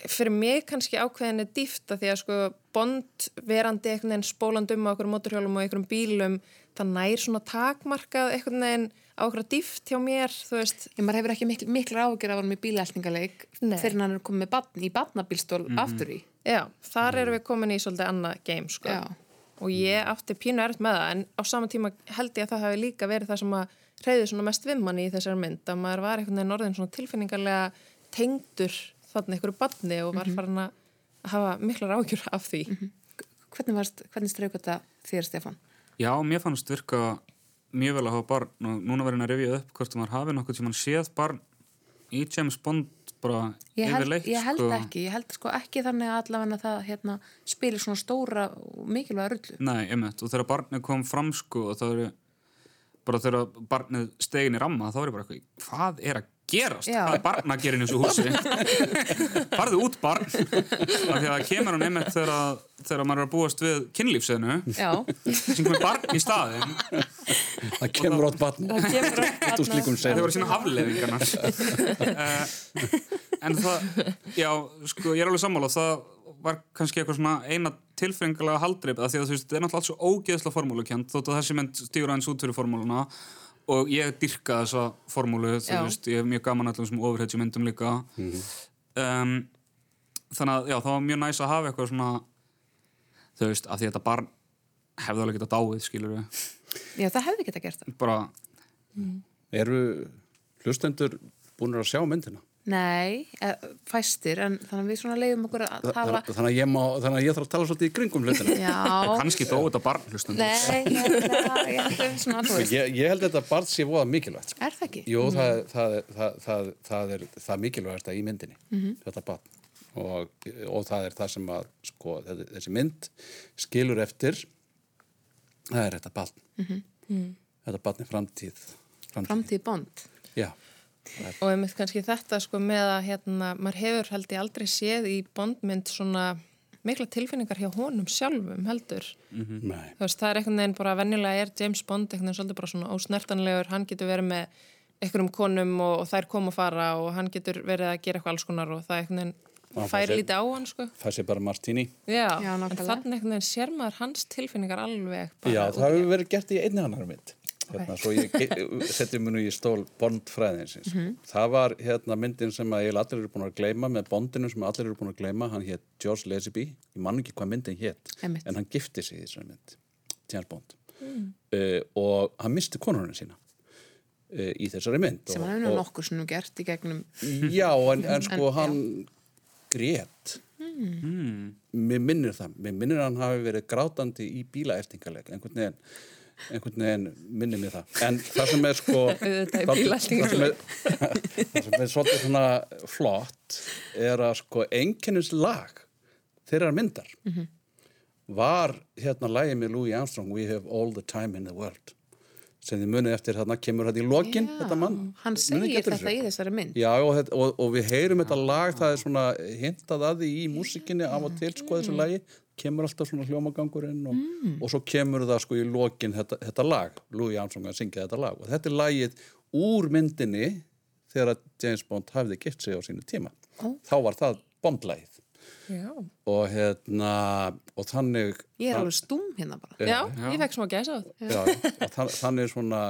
fyrir mig kannski ákveðinni dýft að því að sko bond verandi einhvern veginn spólandum á okkur móturhjólum og einhverjum bílum það nær svona takmarkað einhvern veginn á okkur dýft hjá mér þú veist, Ég maður hefur ekki mikl, miklu ágjör af hann með bílætningaleik fyrir hann er komið með barn, í barnabílstól aftur í. já, þar erum við komin í svolítið annað game sko Já. og ég átti pínu erft með það en á sama tíma held ég að það hafi líka verið það sem að reyði svona mest við manni í þessari mynd að maður var einhvern veginn orðin svona tilfinningarlega tengdur þannig einhverju badni og var farin að hafa miklar ágjur af því Hvernig, varst, hvernig streik þetta þér, Stefán? Já, mér fannst virka mjög vel að hafa barn og núna verðin að rifja upp hvort maður hafi nokkuð sem hann séð barn í James Bond bara Ég held, yfirleitt ég held sko. ekki, ég held sko ekki þannig að allavega það hérna, spilir svona stóra og mikilvæga rullu. Nei, einmitt, og þegar barnið kom fram sko og það eru bara þegar barnið stegin í ramma þá er ég bara eitthvað, hvað er að gerast? Já. Barn að gera inn í þessu húsi? Farðu út barn. Af því að kemur hann einmitt þegar, að- þegar maður er að búast við kynlífsinu. Já, sem komið barn í staðin Það kemur átt batn það kemur voru sína aflefingarnar uh, en það já, sko, ég er alveg sammála. Það var kannski eitthvað svona eina tilfengilega haldreip að því að þú veist, það er náttúrulega allt svo ógeðslega formúlukent þótt að þessi mynd stígur aðeins út fyrir formúluna og ég dyrka þessa formúlu veist, ég er mjög gaman allum sem ofurhetju myndum líka. Um, þannig að já, það var mjög næs að hafa eitthvað svona þú veist, að því að þetta barn hefði alveg getað dáið, skilur við já, það hefði geta gert það. bara, Eru hlustendur búin að sjá myndina? Nei, eh, fæstir, en þannig að við svona leiðum okkur að hafa... þannig, að ég má, þannig að ég þarf að tala svolítið í kringum hlutina. Já, kannski dó þetta barn hlustum nei, held að ég held að að þetta barn sé voða mikilvægt. Sko. er það ekki? Jú, það, það, það, það, það er það mikilvægasta í myndinni, þetta barn. Og, og það er það sem að, sko, þessi- mynd skilur eftir, það er þetta barn. Þetta barn er framtíð. Framtíð. Framtíð bond. Já, og einmitt kannski þetta sko með að hérna, maður hefur held ég aldrei séð í bondmynd svona mikla tilfinningar hjá honum sjálfum heldur nei. þú veist, það er einhvern veginn bara venjulega er James Bond einhvern veginn svolítið bara svona ósnertanlegur hann getur verið með einhverjum konum og, og þær koma að fara og hann getur verið að gera eitthvað alls konar og það einhvern Hann veginn fær lítið á hann sko Það sé bara Martini. já, Já, en nákvæmlega. þannig einhvern veginn sér maður hans tilfinningar alveg bara Já, það hefur verið gert í einni annar mynd. Hérna, svo ég setti munu í stól Bond-fræðinsins. Það var hérna myndin sem að eiginlega allir eru búin að gleyma með Bondinu sem allir eru búin að gleyma. Hann hétt George Lazenby. Ég man ekki hvað myndin hétt. En hann gifti sig í þessari mynd. James Bond. Uh, og hann misti konurinn sína uh, í þessari mynd. Sem og, hann og, nokkur sinnum gert í gegnum... Já, en, en sko hann grét. Hmm. Mér minnir það. Mér minnir hann hafi verið grátandi í bílaeftingaleg. Einhvern veginn, einhvern veginn minnir mér það. En það sem er sko... Það-. Það sem er, það sem er svolítið svona flott er að sko einkennislag þeirra myndar var hérna lægið með Louis Armstrong We have all the time in the world sem þið munið eftir hérna kemur hérna í lokin þetta mann Hann segir þetta þessu? í þessari mynd. Já, og, þetta, og, og við heyrum þetta lag, það er svona hintað að því í músikinni af og til, sko, þessu lagi, kemur alltaf svona hljómagangurinn og, og svo kemur það sko í lokin þetta, þetta lag, Louis Armstrong að syngja þetta lag og þetta er lagið úr myndinni þegar að James Bond hafði gift sig á sínu tíma. Þá var það Bond-lagið já. og hérna, og þannig Ég er alveg stúm hérna bara. Já, ég fekk smá gæsa á já, þann, þannig svona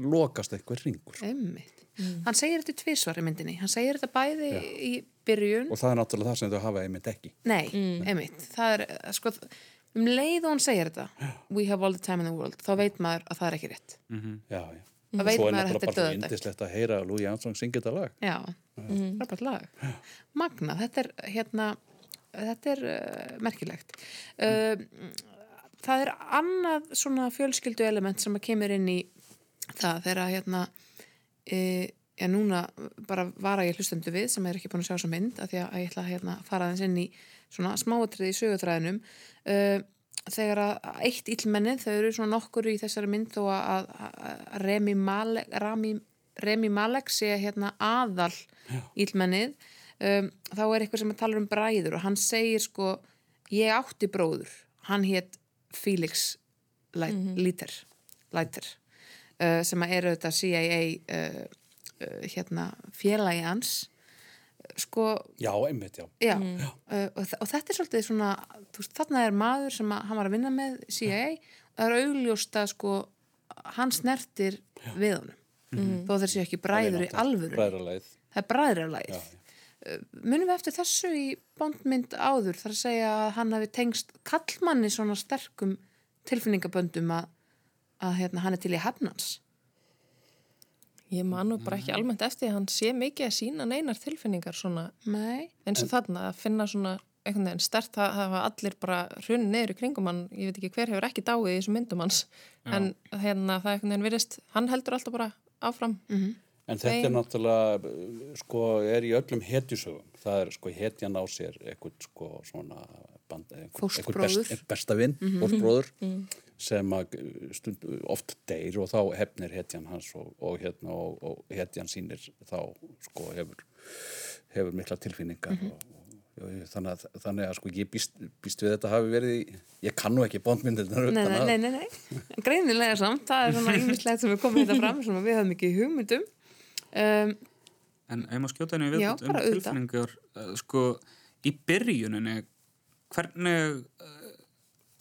lokast eitthvað ringur Einmitt. Hann segir þetta í tvisvar í myndinni. Hann segir þetta bæði í byrjun. og það er náttúrulega það sem þau hafa einmitt ekki. Nei, einmitt. Það er, sko, um leið og hann segir þetta, we have all the time in the world, þá veit maður að það er ekki rétt. Já, já. Það veit Svo er maður að náttúrulega þetta er bara svo döðadægt. indislegt að heyra Louis Armstrong syngja þetta lag. Já, frábært lag. Magna, þetta er hérna, þetta er uh, merkilegt uh, það er annað svona fjölskyldu element sem að kemur inn í það þegar að hérna uh, já núna bara vara ég hlustendu við sem er ekki búin að sjá þessa mynd af því að ég ætla að hérna, fara aðeins inn í svona smáatriði í sögutræðinum uh, þegar að eitt illmennið þau eru svona nokkur í þessari mynd þó að, að Remi Malek, Rami, Remi Malek sé hérna aðal illmennið um, þá er eitthvað sem að tala um bræður og hann segir sko ég átti bróður, hann hétt Felix Leiter Leiter uh, sem að eru þetta CIA uh, uh, hérna félagi hans sko Já, einmitt, já. Já, uh, og, þ- og þetta er svolítið svona, veist, þarna er maður sem að, hann var að vinna með CIA og það er augljóst að sko hann snertir við honum. Þó þeir séu ekki bræður í alvöru Bræðralæð. það er bræðrarlægið munum við eftir þessu í bóndmynd áður þar að segja að hann hafi tengst kallmanni svona sterkum tilfinningaböndum að, að hérna, hann er til í hefnans Ég man nú bara ekki almennt eftir að hann sé mikið að sína neinar tilfinningar svona Nei, eins og þarna að finna svona einhvern veginn stert það það hafa allir bara hrunni í kringum hann, ég veit ekki hver hefur ekki dáið í þessu myndum hans. En hérna það einhvern veginn virðist, hann heldur alltaf bara áfram. En þetta er náttúrulega, sko, er í öllum hetjusögum. Það er, sko, hetjan á sér eitthvað, sko, svona band, Fóstbróður. best, besta vinn, fórstbróður, sem að stund, oft deyr og þá hefnir hetjan hans og, og, hérna, og, og hetjan sínir þá, sko, hefur, hefur mikla tilfinningar og, og, og þannig, að, þannig að, sko, ég býst, býst við þetta hafi verið í, ég kann nú ekki bóndmyndirnar nei, nei, nei, nei, nei. greinilega samt, það er svona ýmislegt sem er komið þetta fram sem við höfum ekki hugmyndum um, En ef maður skjóta henni við Já, um tilfinningar, uh, sko, í byrjuninni, hvernig, uh,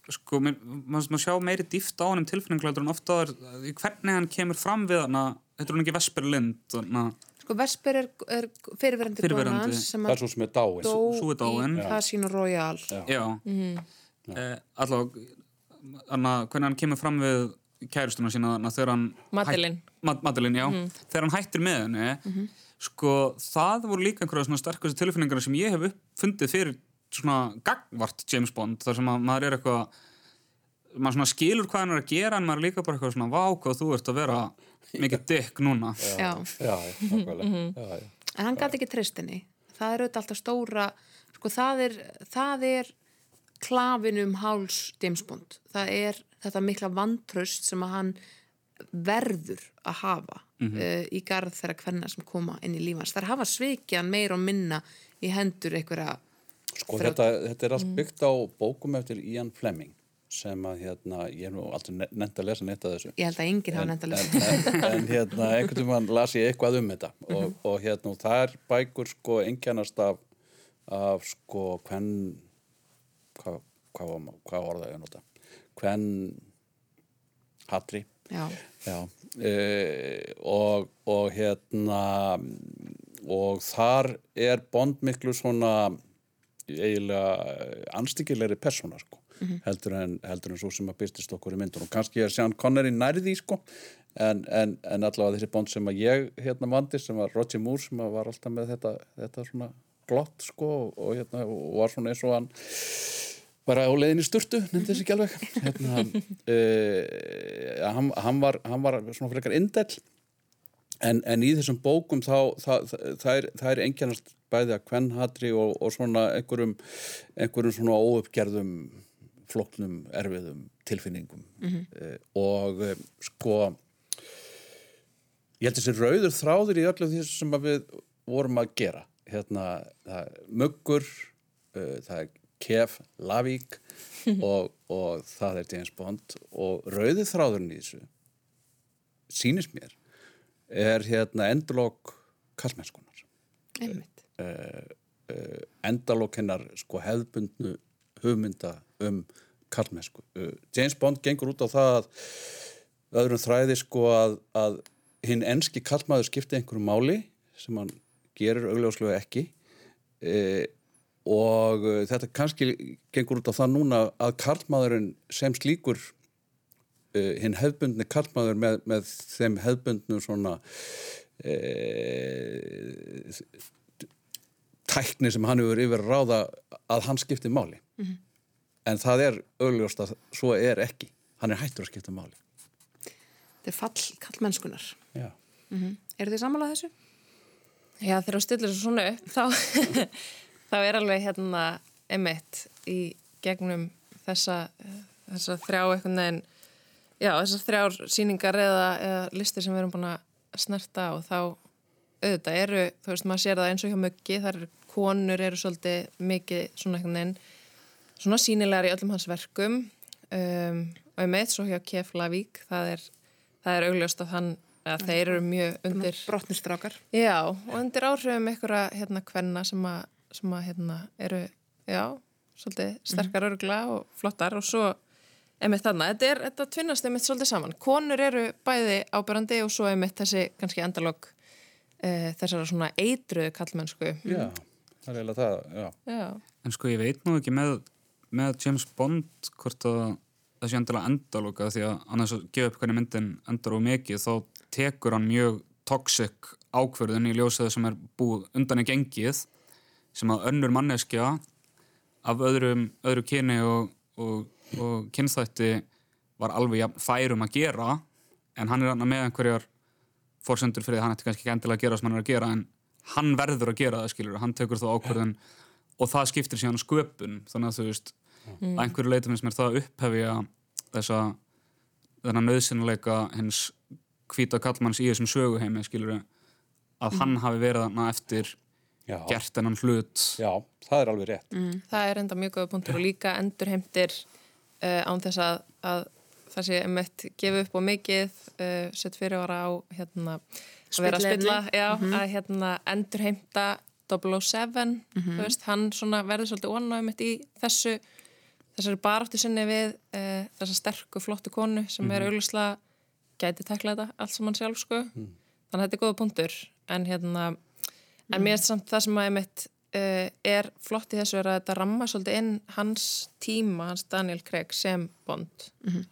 sko, maður sjá meiri dýft á hann um tilfinningar en ofta hvernig hann kemur fram við hana, þetta er hann ekki Vesper Lind, sko Vesper er, er fyrirverandi Fyrrverandi. kona hans Það að er svo sem er dáin. dó Sú er dáin. Casino Royale Já. já, mm -hmm. allavega, þannig að hvernig hann kemur fram við kæristuna sína þegar hann Madeline. hætt- Ma Madeline, já, þegar hann hættir með henni sko, það voru líka einhverja svona sterkustu tilfinningar sem ég hef uppfundið fyrir svona gagvart James Bond, þar sem að maður er eitthvað maður svona skilur hvað hann er að gera en maður er líka bara eitthvað svona vá hvað þú ert að vera mikið dick núna. Já. Já, nákvæmlega. já, já. en hann gæti ekki tristinni það er auðvitað alltaf stóra sko það er, það er klafin um háls James Bond. Það er þetta mikla vantraust sem að hann verður að hafa uh, í garð þeirra kvenna sem koma inn í lífans þar hafa svikjan meir og minna í hendur einhverja Sko þetta, þetta er allt byggt á bókum eftir Ian Fleming sem að hérna, ég hef nú aldrei ne- nefnt að lesa neitt af þessu. Ég held að enginn hafa en, nefnt að en, lesa en, en hérna einhvern veginn las ég eitthvað um þetta og, og hérna og það er bækur sko engjannast af, af sko hvern hvað hva, hva, hva orða ég að nota? Hvern hatri. Já, Já, e, og, og hérna og þar er Bond miklu svona eiginlega anstíkilegri persóna sko, heldur, en, heldur en svo sem að byrstist okkur í myndunum. Kannski er Sean Connery nærði sko, en, en, en allavega þessi Bond sem að ég hérna vandi sem var Roger Moore sem var alltaf með þetta, þetta svona glott sko og, hérna, og var svona eins og hann bara á leiðinni sturtu, nefndi þessi ekki alveg hérna, uh, hann, hann, var, hann var svona frekar indell en, en í þessum bókum þá það, það það er engjannast bæði að kvennhatri og, og svona einhverjum, einhverjum svona óuppgerðum floknum, erfiðum tilfinningum. Mm og um, sko ég held þessi rauður þráður í öllu því sem að við vorum að gera. Hérna, það er muggur uh, það er Kef Lavík og, og það er James Bond. Og rauður þráðurinn í þessu sýnist mér er hérna endalók kallmennskunar einmitt. Uh, endalók hennar sko hefðbundnu hugmynda um kallmennsku. Uh, James Bond gengur út á það að öðrum þræði sko að, að hinn enski kallmaður skipti einhverju máli sem hann gerir augljóslega ekki. Uh, og uh, þetta kannski gengur út á það núna að kallmaðurinn sem slíkur uh, hinn hefðbundni kallmaður með, með þeim hefðbundnu svona uh, tækni sem hann hefur yfir ráða að hann skipti máli en það er augljóst að svo er ekki hann er hættur að skipta máli Þetta er fall kallmennskunar. Já. Mm Eru þið sammálað þessu? Já, þegar þú stillir þessu svona upp þá, þá er alveg hérna emitt í gegnum þessa, þessa þrjá eitthvað neginn já, þessar þrjár síningar eða, eða listir sem við erum búin að snerta og þá auðvitað eru, þú veist, maður sér það eins og hjá möggi, þar eru konur eru svolítið mikið svona eitthvað neginn svona sínilegar í öllum hans verkum. Um, og emitt svo hjá Kef Lavík, það er, það er augljóst að hann að þeir eru mjög undir Brotnistrákar. Já, og undir áhrifum einhverja hérna kvenna sem að, sem að hérna eru, já, svolítið sterkar örgla og flottar. Og svo einmitt þarna, þetta er, þetta tvinnast einmitt svolítið saman. Konur eru bæði ábyrrandi og svo einmitt þessi kannski endalog e, þessara svona eitruðu kallmennsku. Já, það er eiginlega það, já. Já, En sko ég veit nú ekki með, með James Bond hvort að það sé endilega endaloka því að annars að gefa upp hvernig myndin endar og mikið þá tekur hann mjög toxic ákverðin í ljósið sem er búið undan í gengið sem að önnur manneskja af öðrum, öðru kyni og, og, og kynþætti var alveg jafn færum að gera en hann er hann með einhverjar fórsendur fyrir því að hann ætti kannski ekki endilega að gera sem hann er að gera en hann verður að gera það skilur hann tekur þá ákverðin og það skiptir síðan sköpun. Þannig að þú veist að einhverju leiti finnst mér það að upphefja þessa þennan nöðsynleika hins hvíta kallmanns í þessum söguheimi skilur að hann hafi verið þarna eftir Já, gert hennan hlut. Já, það er alveg rétt. það er enda mjög góða punktur og líka endurheimtir uh, án þess að, að það sé einmitt gefa upp á mikið, uh, sett fyrir ára á hérna, að vera að spilla, já, að hérna endurheimta 007, þú veist, hann verður svolítið ónáðumitt í þessu þessari baráttu sinni við uh, þessa sterku, flottu konu sem er auglustlega gæti tekla þetta allt saman sjálf, sko. Þannig að þetta er góða punktur. En hérna, en mér er samt það sem að einmitt uh, er flott í þessu er að þetta ramma svolítið inn hans tíma, hans Daniel Craig sem Bond.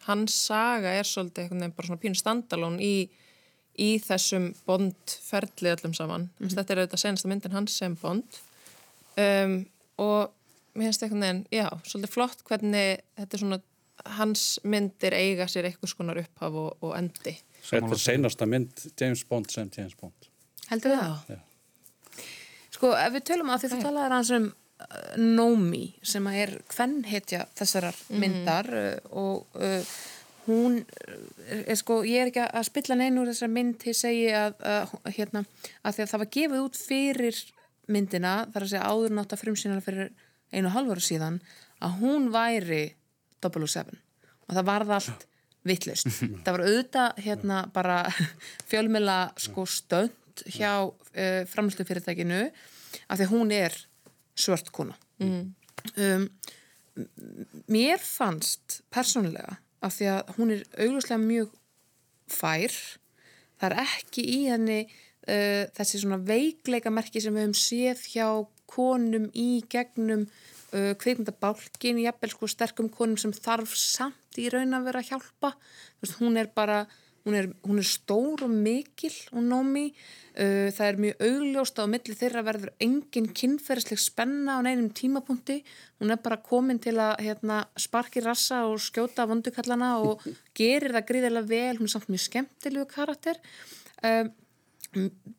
Hans saga er svolítið einhvern veginn bara svona pínu standalón í, í þessum Bond-ferli öllum saman. Þetta er auðvitað senasta myndin hans sem Bond. Um, og mér finnst einhvern veginn, já, svolítið flott hvernig þetta er svona hans myndir eiga sér eitthvað skonar upphaf og, og endi. Þetta er seinasta mynd James Bond sem James Bond. Heldur það? Sko, ef við tölum að því þú talaðir hans um uh, Nomi sem að er hvernhetja þessarar myndar uh, og uh, hún uh, er sko, ég er ekki að spilla neina úr þessar mynd til segi að, að, hérna, að því að það var gefið út fyrir myndina, þar að segja áður nátt að frumsýnana fyrir einu hálfur síðan að hún væri 007 og það varð allt vittlust. það var auðvitað hérna bara fjölmjöla sko stönd hjá uh, framlustufyrirtækinu af því hún er svört kona. Um, mér fannst persónulega af því að hún er augljóslega mjög fær. Það er ekki í henni uh, þessi svona veikleika merki sem við höfum séð hjá konum í gegnum uh, kveikmyndabálkin, jafnvel sko sterkum konum sem þarf samt í raun að vera að hjálpa. Veist, hún er bara hún er, hún er stór og mikil og nómi, uh, það er mjög augljóst að á milli þeirra verður engin kynferðisleg spenna á neinum tímapunkti, hún er bara komin til að hérna, sparki rassa og skjóta vondukallana og gerir það gríðilega vel, hún er samt mjög skemmtilegu karakter. Um,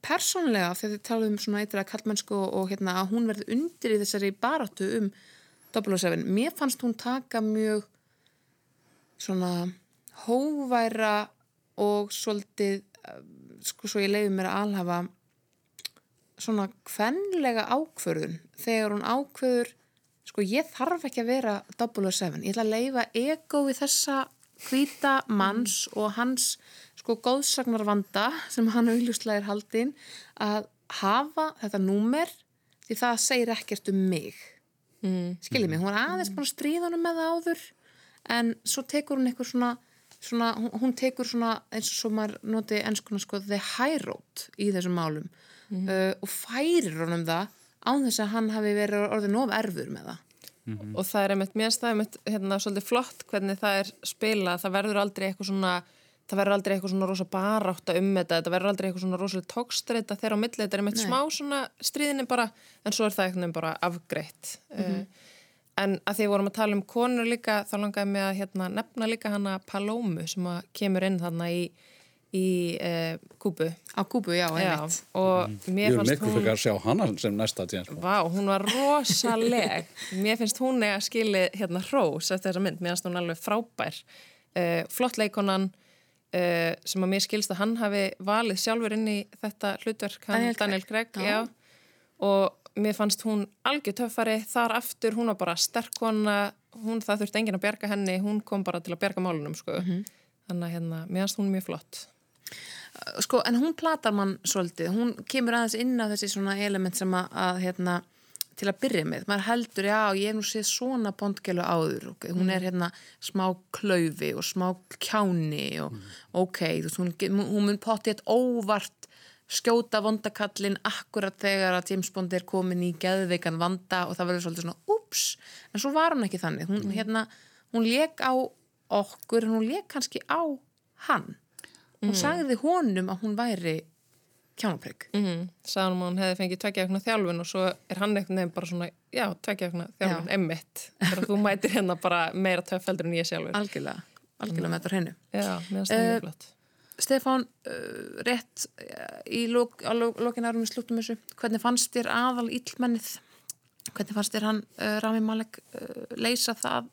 persónlega þegar þið talaðum um svona eitthvað kallmennsku og, og hérna að hún verði undir í þessari baráttu um 007, mér fannst hún taka mjög svona hóværa og svolítið eh, sko svo ég leiði mér að alhafa svona kvenlega ákvörðun. Þegar hún ákvörður sko ég þarf ekki að vera 007, ég ætla að leifa ego við þessa hvita manns og hans sko góðsagnarvanda sem hann auðljuslega er haldinn að hafa þetta númer því það segir ekkert um mig. Mm. skiljið mig, hún var aðeins bara stríðanum með það áður en svo tekur hún eitthvað svona, svona hún, hún tekur svona eins og svo maður noti ennskuna sko the high road í þessum málum uh, og færir honum það án þess að hann hafi verið orðið of erfur með það. Og það er einmitt mér stað einmitt hérna svolítið flott hvernig það er spila það verður aldrei eitthvað svona það verður aldrei eitthvað svona rosa barátta um þetta, þetta verður aldrei eitthvað svona rosa tókstreita þegar á milli, þetta er einmitt smá svona stríðinni bara, en svo er það eitthvað bara afgreitt. Mm en að því við vorum að tala um konur líka þá langaði mig að hérna, nefna líka hana Palómu sem að kemur inn þarna í, í uh, Kúbu Á Kúbu, já, Já, einmitt. og Ég mér er fannst miklu hún fyrir að sjá hana sem næsta James Bond. Vá, hún var rosaleg. Mér finnst hún eða skili hérna hrós eftir þessa mynd. Mér finnst hún alveg frábær. Uh, flott leikonan uh, sem að mér skilst að hann hafi valið sjálfur inn í þetta hlutverk, hann Daniel. Já. Já. Og mér fannst hún algjör töffari þar aftur, hún var bara sterk kona, hún það þurfti enginn að bjarga henni, hún kom bara til að bjarga málunum, sko. Þannig að hérna, mér finnst hún mjög flott. Sko, en hún platar mann svolítið, hún kemur aðeins inn á þessi svona element sem að, að hérna, til að byrja með. Maður heldur, já, ég hef nú séð svona bondgælu áður, ok, hún er hérna smá klaufi og smá kjáni og ok, þú veist, hún, hún mun potti eitt óvart skjóta vondakallin akkurat þegar að James Bond er komin í geðveikan vanda og það verður svolítið svona ups, en svo var hún ekki þannig hún, hérna, hún leik á okkur en hún leik kannski á hann hún sagði honum að hún væri kjánaprygg Mm -hmm. Sæðan hún að hún hefði fengið tveggja vegna þjálfun og svo er hann einhvern veginn bara svona, já, tveggja vegna þjálfun, Já. emmitt. Þegar þú mætir hérna bara meira töffeldur en ég sjálfur. algjörlega, algjörlega með þetta á hreinu Já, finnst það Eh, mjög flott. Stefán, uh, rétt uh, í lok, lokin árum við slúttum þessu, hvernig fannst þér aðal íllmennið hvernig fannst þér hann uh, Rami Malek uh, leysa það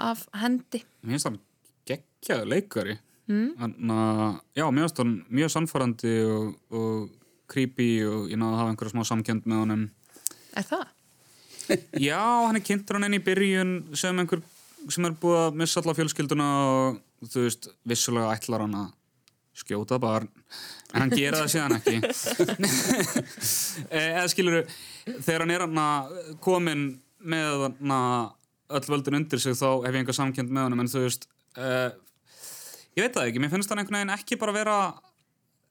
af hendi? Mér finnst hann geggjaður leikari. Mm. Að, já, mér finnst hann mjög sannfærandi og, og creepy og ég náði að hafa einhverja smá samkend með honum. Er það? Já, hann er kynntur hann inn í byrjun sem einhver sem er búið að missa alla fjölskylduna og þú veist, vissulega ætlar hann að skjóta barn. En hann gera það síðan ekki. Eh, eða skilur þegar hann er hann komin með hann öll völdin undir sig þá hef ég einhver samkend með honum en þú veist uh, ég veit það ekki, mér finnst hann einhvern veginn ekki bara vera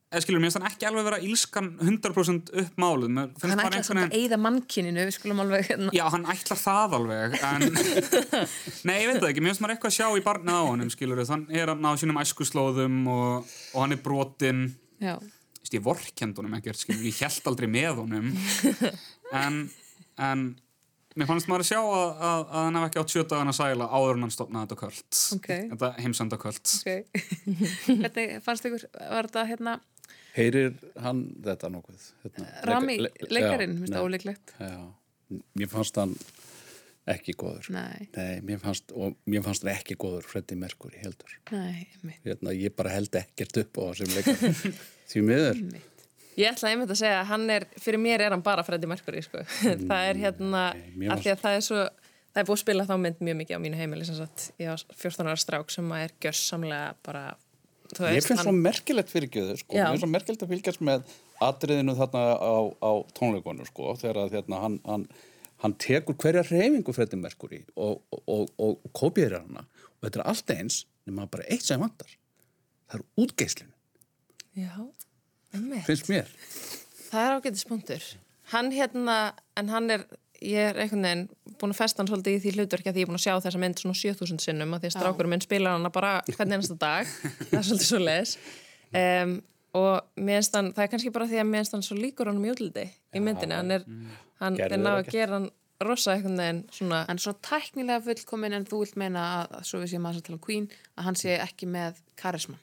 eða skilur, mér finnst hann ekki alveg vera ílskan 100% upp málið. Mér finnst hann bara ætla einhvern samt veginn- að eyða mannkyninu alveg hérna. Já, hann ætlar það alveg en Nei, ég veit það ekki, mér finnst maður eitthvað að sjá í barnið á honum, skilur þann er hann á sínum æskuslóðum og, og hann er brotinn. Ég vorkend honum ekkert, skilur, ég held aldrei með honum. En, en mér fannst maður að sjá að, að, að hann hef ekki átt sjö dagan að sæla áður en hann stopnaði þetta kvöld. Ok. þetta heimsenda kvöld ok. Hvernig fannst ykkur, var þetta hérna Heyrir hann þetta nokkuð? Hérna, Rami, leika- le- leikarinn, já, minnst nei, ólíklegt Já, mér fannst hann ekki góður. nei, mér fannst, og mér fannst hann ekki góður Freddy Mercury heldur. nei, einmitt, Hérna, ég bara held ekkert upp á þessum leikar. Því miður. einmitt. Ég ætla einmitt að segja að hann er, fyrir mér er hann bara Freddie Mercury, sko. það er hérna, mér af því að það er svo, það er búið að spila þá mynd mjög mikið á mínu heimili, sem sagt, ég á 14 ára strák sem að er gjörsamlega bara, Ég finnst svo merkilegt fyrir gjöðu, sko. Mér finnst svo merkilegt að fylgjast með atriðinu þarna á, á tónleikonu, sko, þegar að hérna, hann, hann, hann tekur hverja reyfingu Freddy Mercury og, og, og, og kópið hana. Og þetta er allt eins, nema bara eitt sem vantar. Það er útgeislinu, Já, einmitt. finnst mér. Það er ágættis punktur. Hann hérna, en hann er, ég er einhvern veginn búin að festa hann svolítið í því hlutverki að því ég er búin að sjá þessa mynd svona 7000 sinnum að því að strákurum minn spilar hana bara hvern einasta dag. það er svolítið svo leis. Um, og hann, það er kannski bara því að mér finnst hann svo líkur honum í útliti í myndinni. Hann er, hann Gerðu er ná það að gera hann rosa einhvern veginn svona, hann er svo tæknilega fullkomin en þú vilt meina að, að svo við séum að tala um Queen að hann sé ekki með karisma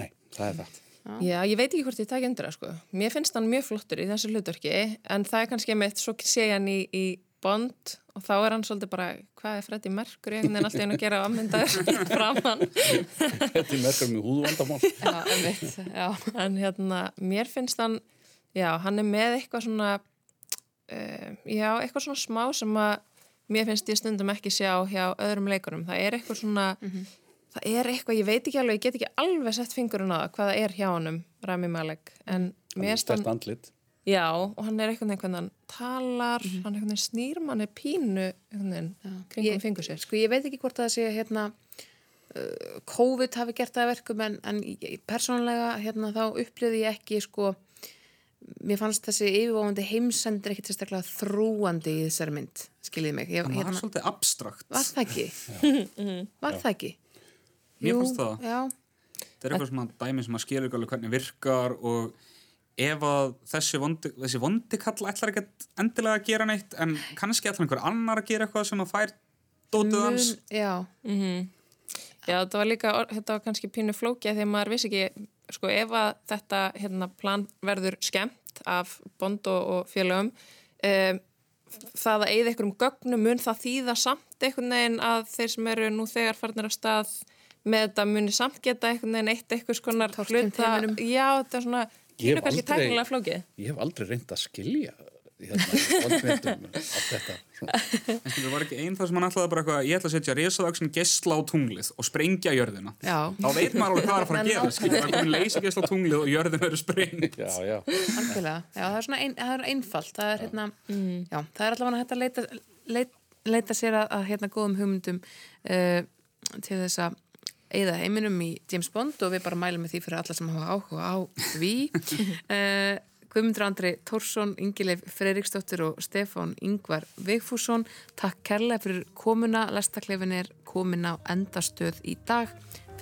Nei, það er það. Já, ég veit ekki hvort ég taki undir það sko. Mér finnst hann mjög flottur í þessu hlutverki en það er kannski meitt, svo sé ég hann í, í Bond og þá er hann svolítið bara hvað er Freddy Mercury, einhvern veginn alltaf einu að gera ammyndaður framann Freddy Mercury með húðvandamál. já, einmitt, já, en hérna, mér finnst hann já, hann er með eitthvað svona uh, já, eitthvað svona smá sem að mér finnst ég stundum ekki sjá hjá öðrum leikurum, það er eitthvað svona það er eitthvað, ég veit ekki alveg, ég get ekki alveg sett fingurinn á það, hvað það er hjá honum Rami Malek, en mér hann Stert andlit. Já, og hann er einhvern veginn hvernig hann talar, hann er einhvern veginn snýr manni pínu einhvern veginn kringum fingur sér. sko ég veit ekki hvort það sé hérna uh, COVID hafi gert það að verkum en, en persónulega hérna þá upplýði ég ekki sko mér fannst þessi yfirvóðandi heimsendir ekkit sérstaklega þrúandi í þessari mynd, skiljiði mig ég, hann var hérna, svolítið abstrakt var það ekki? var það ekki? Mér fannst það. já, þetta er eitthvað svona dæmi sem að skilur ekki alveg hvernig virkar og ef að þessi vondi, þessi vondi kall ætlar ekki endilega að gera neitt en kannski ætlar einhver annar að gera eitthvað sem að fær dótið hans. Já, Já, þetta var líka, þetta var kannski pínu flókið þegar maður vissi ekki, sko, ef að þetta hérna, plan verður skemmt af bond og, og félögum, um, það að eigða einhverjum gögnum mun það þýða samt einhvern veginn að þeir sem eru nú þegar farnir á stað með þetta muni samt geta einhvern veginn eitt eitthvað skonar teiminum. Já, þetta er svona, pínu hef kannski tæknilega flókið. Ég hef aldrei reynd að skilja hérna, þetta en það var ekki einn það sem hann ætlaði bara eitthvað ég ætla að setja risavaksin gessla á tunglið og sprengja jörðina já, þá veit maður alveg hvað er að fara að gera skilur, það er komin leysa gessla á tunglið og jörðin verður sprengt Já, já. Já, það er svona ein, það er einfalt. Það er, hérna, já, það er allavega hægt að leita, leita, leita sér að, að hérna góðum hugmyndum uh, til þess að eða heiminum í James Bond og við bara mælum með því fyrir alla sem hafa áhuga á því. uh, Guðmundur Andri Tórsson, Ingileif Freiriksdóttir og Stefán Ingvar Vigfússon. Takk kærlega fyrir komuna. Lestaklefin er komin á endastöð í dag,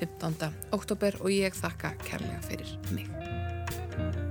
15. oktober og ég þakka kærlega fyrir mig.